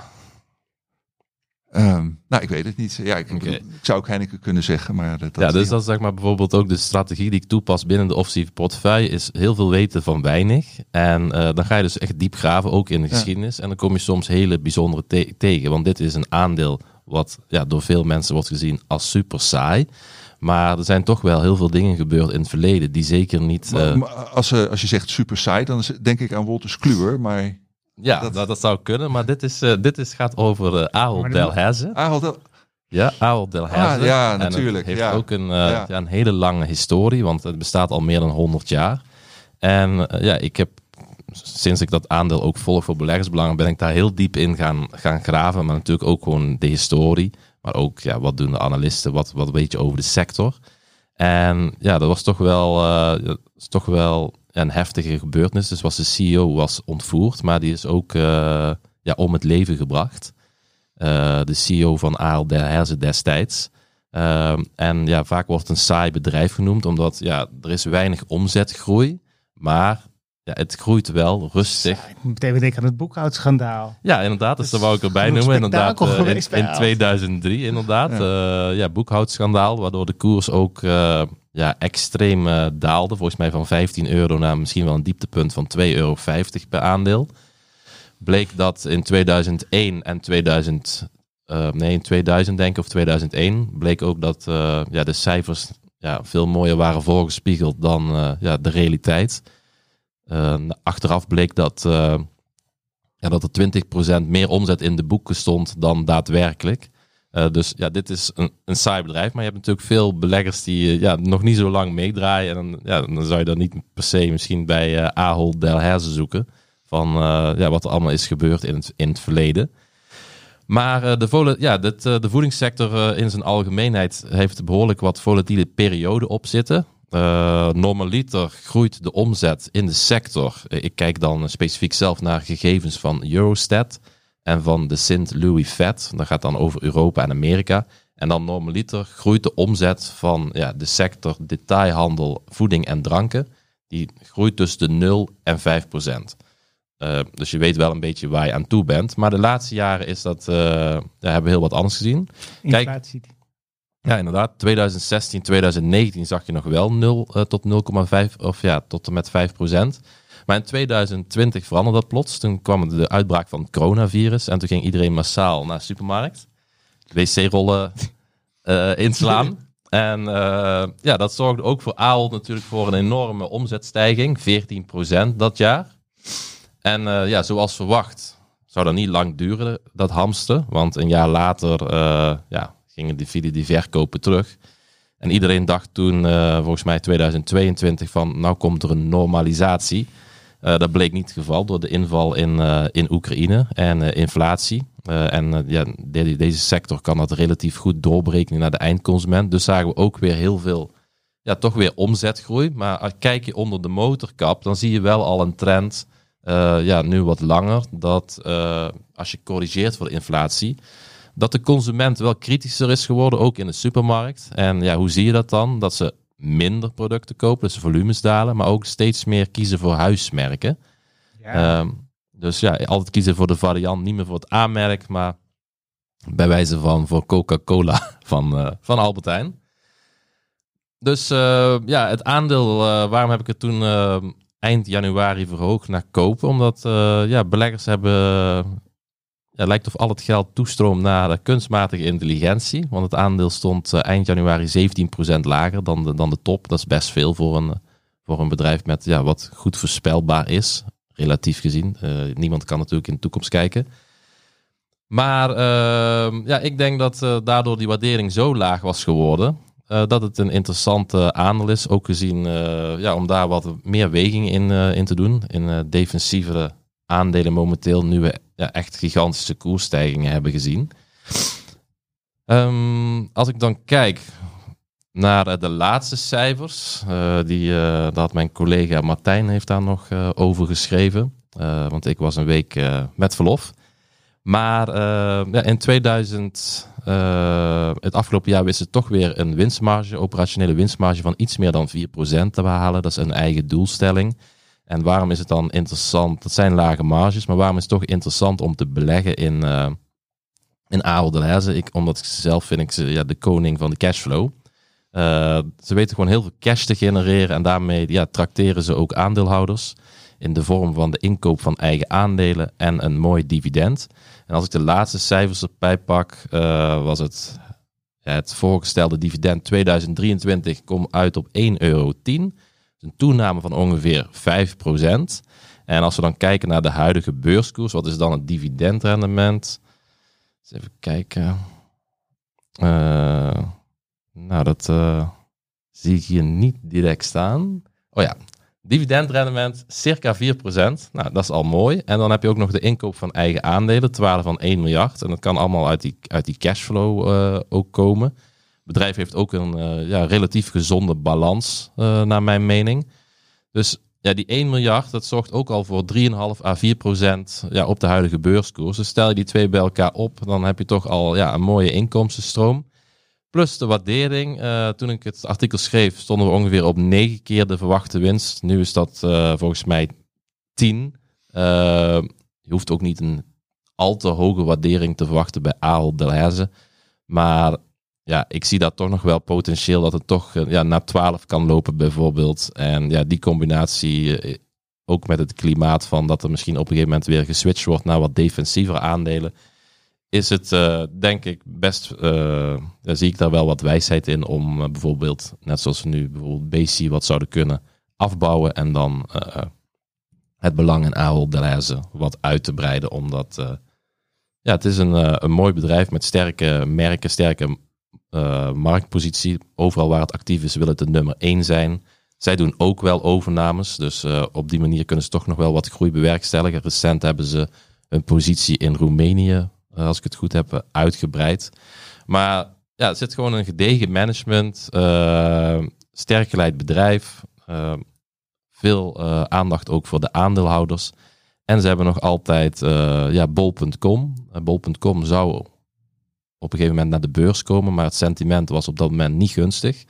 Ehm, nou, ik weet het niet. Ja, ik, ik zou ook Heineken kunnen zeggen, maar dat ja, dus dat is zeg maar bijvoorbeeld ook de strategie die ik toepas binnen de offensieve portefeuille, is heel veel weten van weinig. En eh, dan ga je dus echt diep graven, ook in de Ja. geschiedenis. En dan kom je soms hele bijzondere te- tegen. Want dit is een aandeel wat ja, door veel mensen wordt gezien als super saai. Maar er zijn toch wel heel veel dingen gebeurd in het verleden die zeker niet... Maar- eh, maar als, eh, als je zegt super saai, dan denk ik aan Wolters Kluwer. Maar ja, dat- dat, dat, zou kunnen. Maar dit, is, eh, dit is, gaat over eh Ahold Delhaize. Ahold, Del- Ja, Ahold Delhaize. Ah, ja, En het natuurlijk, heeft ja. ook een, eh, Ja. ja. een hele lange historie, want het bestaat al meer dan 100 jaar. En ja, ik heb sinds ik dat aandeel ook volg voor beleggersbelangen, ben ik daar heel diep in gaan, gaan graven. Maar natuurlijk ook gewoon de historie. Maar ook, ja, wat doen de analisten? Wat, wat weet je over de sector? En ja, dat was toch wel, dat is toch wel een heftige gebeurtenis. Dus was de CEO was ontvoerd, maar die is ook eh, ja, om het leven gebracht. Eh, de CEO van Ahold Delhaize destijds. Ehm, en ja, vaak wordt een saai bedrijf genoemd, omdat ja, er is weinig omzetgroei. Maar ja, het groeit wel rustig. Ik moet meteen weer denken aan het boekhoudschandaal. Ja, inderdaad. Dus dat wou ik erbij noemen. Inderdaad, eh, in, geweest bij in Ahold. 2003 inderdaad. Ja, ja boekhoudschandaal, waardoor de koers ook eh, ja, extreem eh, daalde. Volgens mij van 15 euro naar misschien wel een dieptepunt van 2,50 euro per aandeel. Bleek dat in 2001 en 2000, eh, nee, in 2000 denk ik, of 2001, bleek ook dat eh, ja, de cijfers ja, veel mooier waren voorgespiegeld dan eh, ja, de realiteit. Eh, achteraf bleek dat, eh, ja, dat er 20% meer omzet in de boeken stond dan daadwerkelijk. Eh, dus ja, dit is een, een saai bedrijf. Maar je hebt natuurlijk veel beleggers die ja, nog niet zo lang meedraaien. En dan, ja, dan zou je dan niet per se misschien bij eh Ahold Delhaize zoeken. Van ja, wat er allemaal is gebeurd in het, in het verleden. Maar de, ja, de voedingssector in zijn algemeenheid heeft behoorlijk wat volatiele perioden op zitten. Eh, normaliter groeit de omzet in de sector. Eh, ik kijk dan specifiek zelf naar gegevens van Eurostat en van de St. Louis Fed. Dat gaat dan over Europa en Amerika. En dan normaliter groeit de omzet van ja, de sector detailhandel, voeding en dranken. Die groeit tussen de 0 en 5 procent. Eh, dus je weet wel een beetje waar je aan toe bent. Maar de laatste jaren is dat, eh, ja, hebben we heel wat anders gezien. Kijk. Ja, inderdaad. 2016, 2019 zag je nog wel 0 eh, tot 0,5 of ja, tot en met 5 procent. Maar in 2020 veranderde dat plots. Toen kwam de uitbraak van het coronavirus en toen ging iedereen massaal naar de supermarkt. Wc-rollen eh, inslaan. En eh, ja, dat zorgde ook voor Ahold natuurlijk voor een enorme omzetstijging, 14% dat jaar. En ja, zoals verwacht zou dat niet lang duren, dat hamsten. Want een jaar later ja, gingen die, vielen die verkopen terug. En iedereen dacht toen, eh, volgens mij 2022, van nou komt er een normalisatie. Eh, dat bleek niet het geval door de inval in, eh, in Oekraïne en inflatie. En ja, de- deze sector kan dat relatief goed doorbreken naar de eindconsument. Dus zagen we ook weer heel veel, ja, toch weer omzetgroei. Maar kijk je onder de motorkap, dan zie je wel al een trend, ja, nu wat langer, dat als je corrigeert voor inflatie, dat de consument wel kritischer is geworden, ook in de supermarkt. En ja, hoe zie je dat dan? Dat ze minder producten kopen, dus de volumes dalen, maar ook steeds meer kiezen voor huismerken. Ja. Ehm, dus ja, altijd kiezen voor de variant, niet meer voor het aanmerk, maar bij wijze van voor Coca-Cola van, eh, van Albert Heijn. Dus eh, ja, het aandeel, eh, waarom heb ik het toen eind januari verhoogd naar kopen? Omdat ja, beleggers hebben, ja, lijkt of al het geld toestroomt naar de kunstmatige intelligentie. Want het aandeel stond eh, eind januari 17% lager dan de, dan de top. Dat is best veel voor een, voor een bedrijf met ja, wat goed voorspelbaar is, relatief gezien. Eh, niemand kan natuurlijk in de toekomst kijken. Maar eh, ja, ik denk dat eh, daardoor die waardering zo laag was geworden. eh, dat het een interessante aandeel is. Ook gezien eh, ja, om daar wat meer weging in, eh, in te doen. In eh, defensievere aandelen momenteel. Nu we ja, echt gigantische koersstijgingen hebben gezien. Ehm, als ik dan kijk naar eh, de laatste cijfers. eh, die, eh, had mijn collega Martijn heeft daar nog over geschreven. Want ik was een week met verlof. Maar ja, in 2000, uh, het afgelopen jaar wist het toch weer een winstmarge, operationele winstmarge van iets meer dan 4% te behalen. Dat is een eigen doelstelling. En waarom is het dan interessant? Dat zijn lage marges, maar waarom is het toch interessant om te beleggen in, uh, in Ahold? Ik, omdat ik zelf vind ik ze ja, de koning van de cashflow. Uh, ze weten gewoon heel veel cash te genereren en daarmee ja, trakteren ze ook aandeelhouders in de vorm van de inkoop van eigen aandelen en een mooi dividend. En als ik de laatste cijfers erbij pak, uh, was het het voorgestelde dividend 2023 komt uit op 1,10 euro. Een toename van ongeveer 5%. En als we dan kijken naar de huidige beurskoers, wat is dan het dividendrendement? Eens even kijken. Uh, nou, dat uh, zie ik hier niet direct staan. Oh ja, dividendrendement circa 4%. Nou, dat is al mooi. En dan heb je ook nog de inkoop van eigen aandelen, ter waarde van 1 miljard. En dat kan allemaal uit die, uit die cashflow uh, ook komen. Bedrijf heeft ook een uh, ja, relatief gezonde balans, uh, naar mijn mening. Dus ja, die 1 miljard, dat zorgt ook al voor 3,5 à 4 procent ja, op de huidige beurskoers. Dus stel je die twee bij elkaar op, dan heb je toch al ja, een mooie inkomstenstroom. Plus de waardering. Uh, toen ik het artikel schreef, stonden we ongeveer op 9 keer de verwachte winst. Nu is dat volgens mij 10. Uh, je hoeft ook niet een al te hoge waardering te verwachten bij Ahold Delhaize. Maar ja, ik zie daar toch nog wel potentieel dat het toch ja, naar 12 kan lopen bijvoorbeeld. En ja, die combinatie ook met het klimaat van dat er misschien op een gegeven moment weer geswitcht wordt naar wat defensievere aandelen is het uh, denk ik best, uh, zie ik daar wel wat wijsheid in om bijvoorbeeld, net zoals we nu bijvoorbeeld BC wat zouden kunnen afbouwen en dan het belang in Ahold Delhaize wat uit te breiden, omdat ja, het is een, een mooi bedrijf met sterke merken, sterke marktpositie. Overal waar het actief is wil het de nummer één zijn. Zij doen ook wel overnames, dus op die manier kunnen ze toch nog wel wat groei bewerkstelligen. Recent hebben ze een positie in Roemenië eh, als ik het goed heb, uitgebreid. Maar ja, er zit gewoon een gedegen management, uh, sterk geleid bedrijf, uh, veel uh, aandacht ook voor de aandeelhouders. En ze hebben nog altijd ja, bol.com. bol.com zou op een gegeven moment naar de beurs komen, maar het sentiment was op dat moment niet gunstig.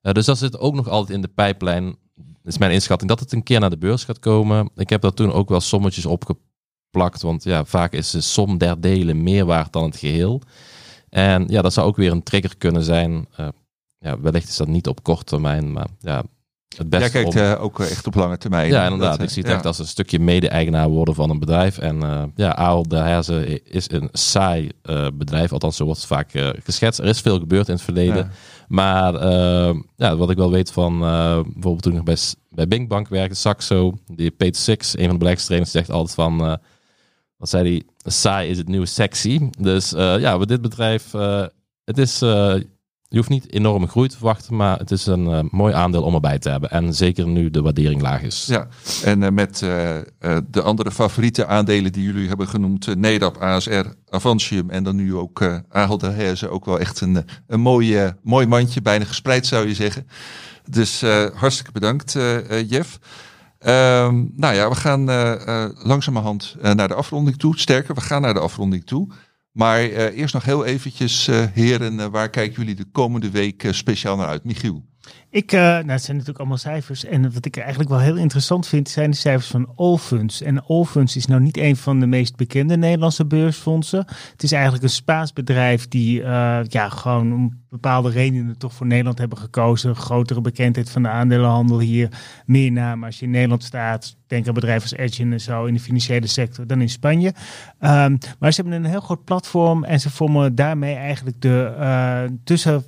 dus dat zit ook nog altijd in de pijplijn. is mijn inschatting dat het een keer naar de beurs gaat komen. Ik heb daar toen ook wel sommetjes opgepakt plakt. Want ja, vaak is de som der delen meer waard dan het geheel. En ja, dat zou ook weer een trigger kunnen zijn. Uh, ja, wellicht is dat niet op korte termijn, maar ja, het beste. Jij kijkt uh, ook echt op lange termijn. Ja, inderdaad. Dat, ik zie het ja. echt als een stukje mede-eigenaar worden van een bedrijf. En uh, ja, Aal de Herzen is een saai bedrijf. Althans, zo wordt het vaak geschetst. Er is veel gebeurd in het verleden. Ja. Maar ja, wat ik wel weet van bijvoorbeeld toen ik nog bij, bij Binkbank werkte, Saxo, die Peter Six, een van de beleggingstrainers, zegt altijd van wat zei hij? Saai is het nieuwe sexy. Dus ja, bij dit bedrijf, het is, je hoeft niet enorme groei te verwachten, maar het is een mooi aandeel om erbij te hebben. En zeker nu de waardering laag is. Ja, en met de andere favoriete aandelen die jullie hebben genoemd, Nedap, ASR, Avantium en dan nu ook uh, Ahold ook wel echt een, een mooi, mooi mandje, bijna gespreid zou je zeggen. Dus hartstikke bedankt, Jeff. Um, nou ja, we gaan langzamerhand naar de afronding toe. Sterker, we gaan naar de afronding toe. Maar eerst nog heel eventjes, heren, waar kijken jullie de komende week speciaal naar uit? Michiel? Ik, uh, nou, het zijn natuurlijk allemaal cijfers. En wat ik eigenlijk wel heel interessant vind, zijn de cijfers van Allfunds. En Allfunds is nou niet een van de meest bekende Nederlandse beursfondsen. Het is eigenlijk een Spaans bedrijf die uh, ja, gewoon om bepaalde redenen toch voor Nederland hebben gekozen. Grotere bekendheid van de aandelenhandel hier. Meer naam als je in Nederland staat. Denk aan bedrijven als Edge en zo in de financiële sector dan in Spanje. Um, maar ze hebben een heel groot platform en ze vormen daarmee eigenlijk de uh, tussen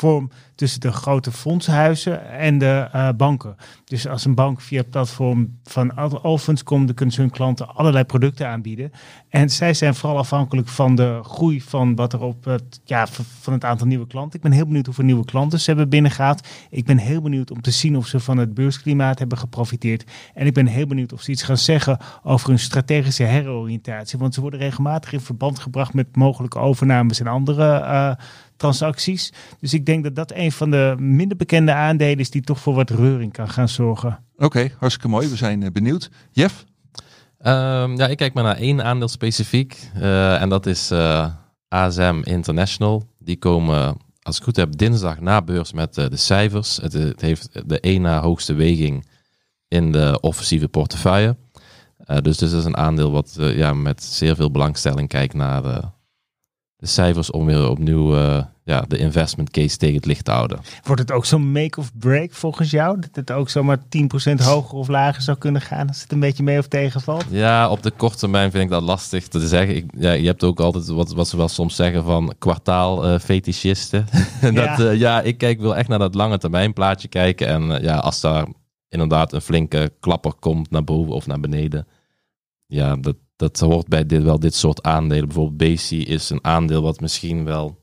vorm tussen de grote fondshuizen en de uh, banken. Dus als een bank via het platform van Alphonse komt, kunnen ze hun klanten allerlei producten aanbieden. En zij zijn vooral afhankelijk van de groei van wat er op het, ja, van het aantal nieuwe klanten. Ik ben heel benieuwd hoeveel nieuwe klanten ze hebben binnengehaald. Ik ben heel benieuwd om te zien of ze van het beursklimaat hebben geprofiteerd. En ik ben heel benieuwd of ze iets gaan zeggen over hun strategische heroriëntatie. Want ze worden regelmatig in verband gebracht met mogelijke overnames en andere uh, transacties. Dus ik denk dat dat een van de minder bekende aandelen is die toch voor wat reuring kan gaan zorgen. Oké, okay, hartstikke mooi. We zijn benieuwd. Jeff? Ehm, ja, ik kijk maar naar één aandeel specifiek. Eh, en dat is eh, ASM International. Die komen, als ik het goed heb, dinsdag na beurs met eh, de cijfers. Het, het heeft de één na hoogste weging in de offensieve portefeuille. Eh, dus dit is een aandeel wat eh, ja, met zeer veel belangstelling kijkt naar de, de cijfers om weer opnieuw eh, ja, de investment case tegen het licht te houden. Wordt het ook zo'n make of break volgens jou? Dat het ook zomaar 10% hoger of lager zou kunnen gaan als het een beetje mee of tegenvalt? Ja, op de korte termijn vind ik dat lastig te zeggen. Ik, ja, je hebt ook altijd wat, wat ze wel soms zeggen van kwartaal eh fetischisten. dat, Ja. ja. ja, ik kijk, wil echt naar dat lange termijn plaatje kijken. En eh, ja, als daar inderdaad een flinke klapper komt naar boven of naar beneden. Ja, dat, dat hoort bij dit, wel dit soort aandelen. Bijvoorbeeld BC is een aandeel wat misschien wel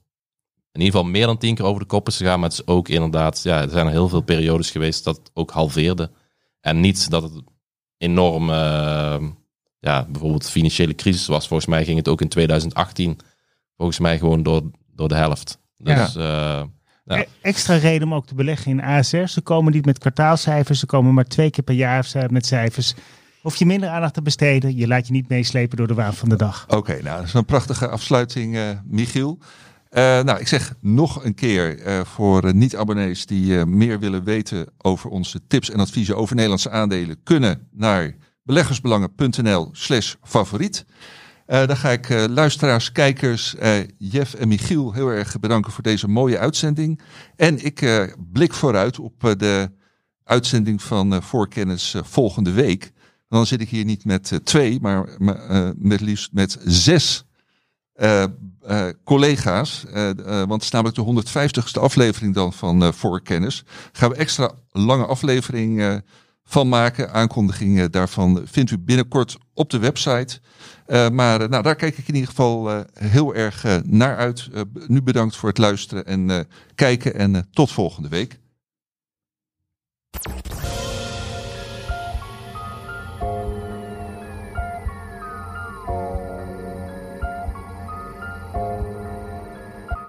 in ieder geval meer dan tien keer over de kop is gegaan. Maar het is ook inderdaad, ja, er zijn er heel veel periodes geweest dat het ook halveerde. En niet dat het enorm, eh, ja, bijvoorbeeld financiële crisis was. Volgens mij ging het ook in 2018, volgens mij gewoon door, door de helft. Dus eh, Ja. E- Extra reden om ook te beleggen in ASR. Ze komen niet met kwartaalcijfers, ze komen maar twee keer per jaar met cijfers. Hoef je minder aandacht te besteden, je laat je niet meeslepen door de waan van de dag. Oké, nou, dat is een prachtige afsluiting, eh, Michiel. Eh, nou, ik zeg nog een keer eh, voor eh, niet-abonnees die meer willen weten over onze tips en adviezen over Nederlandse aandelen, kunnen naar beleggersbelangen.nl slash favoriet. Dan ga ik luisteraars, kijkers, Jeff en Michiel heel erg bedanken voor deze mooie uitzending. En ik blik vooruit op de uitzending van Voorkennis volgende week. Dan zit ik hier niet met twee, maar, met liefst met zes eh, collega's, eh, eh, want het is namelijk de 150ste aflevering dan van Voorkennis. Gaan we extra lange aflevering van maken. Aankondigingen daarvan vindt u binnenkort op de website. maar nou, daar kijk ik in ieder geval heel erg naar uit. nu bedankt voor het luisteren en kijken en tot volgende week.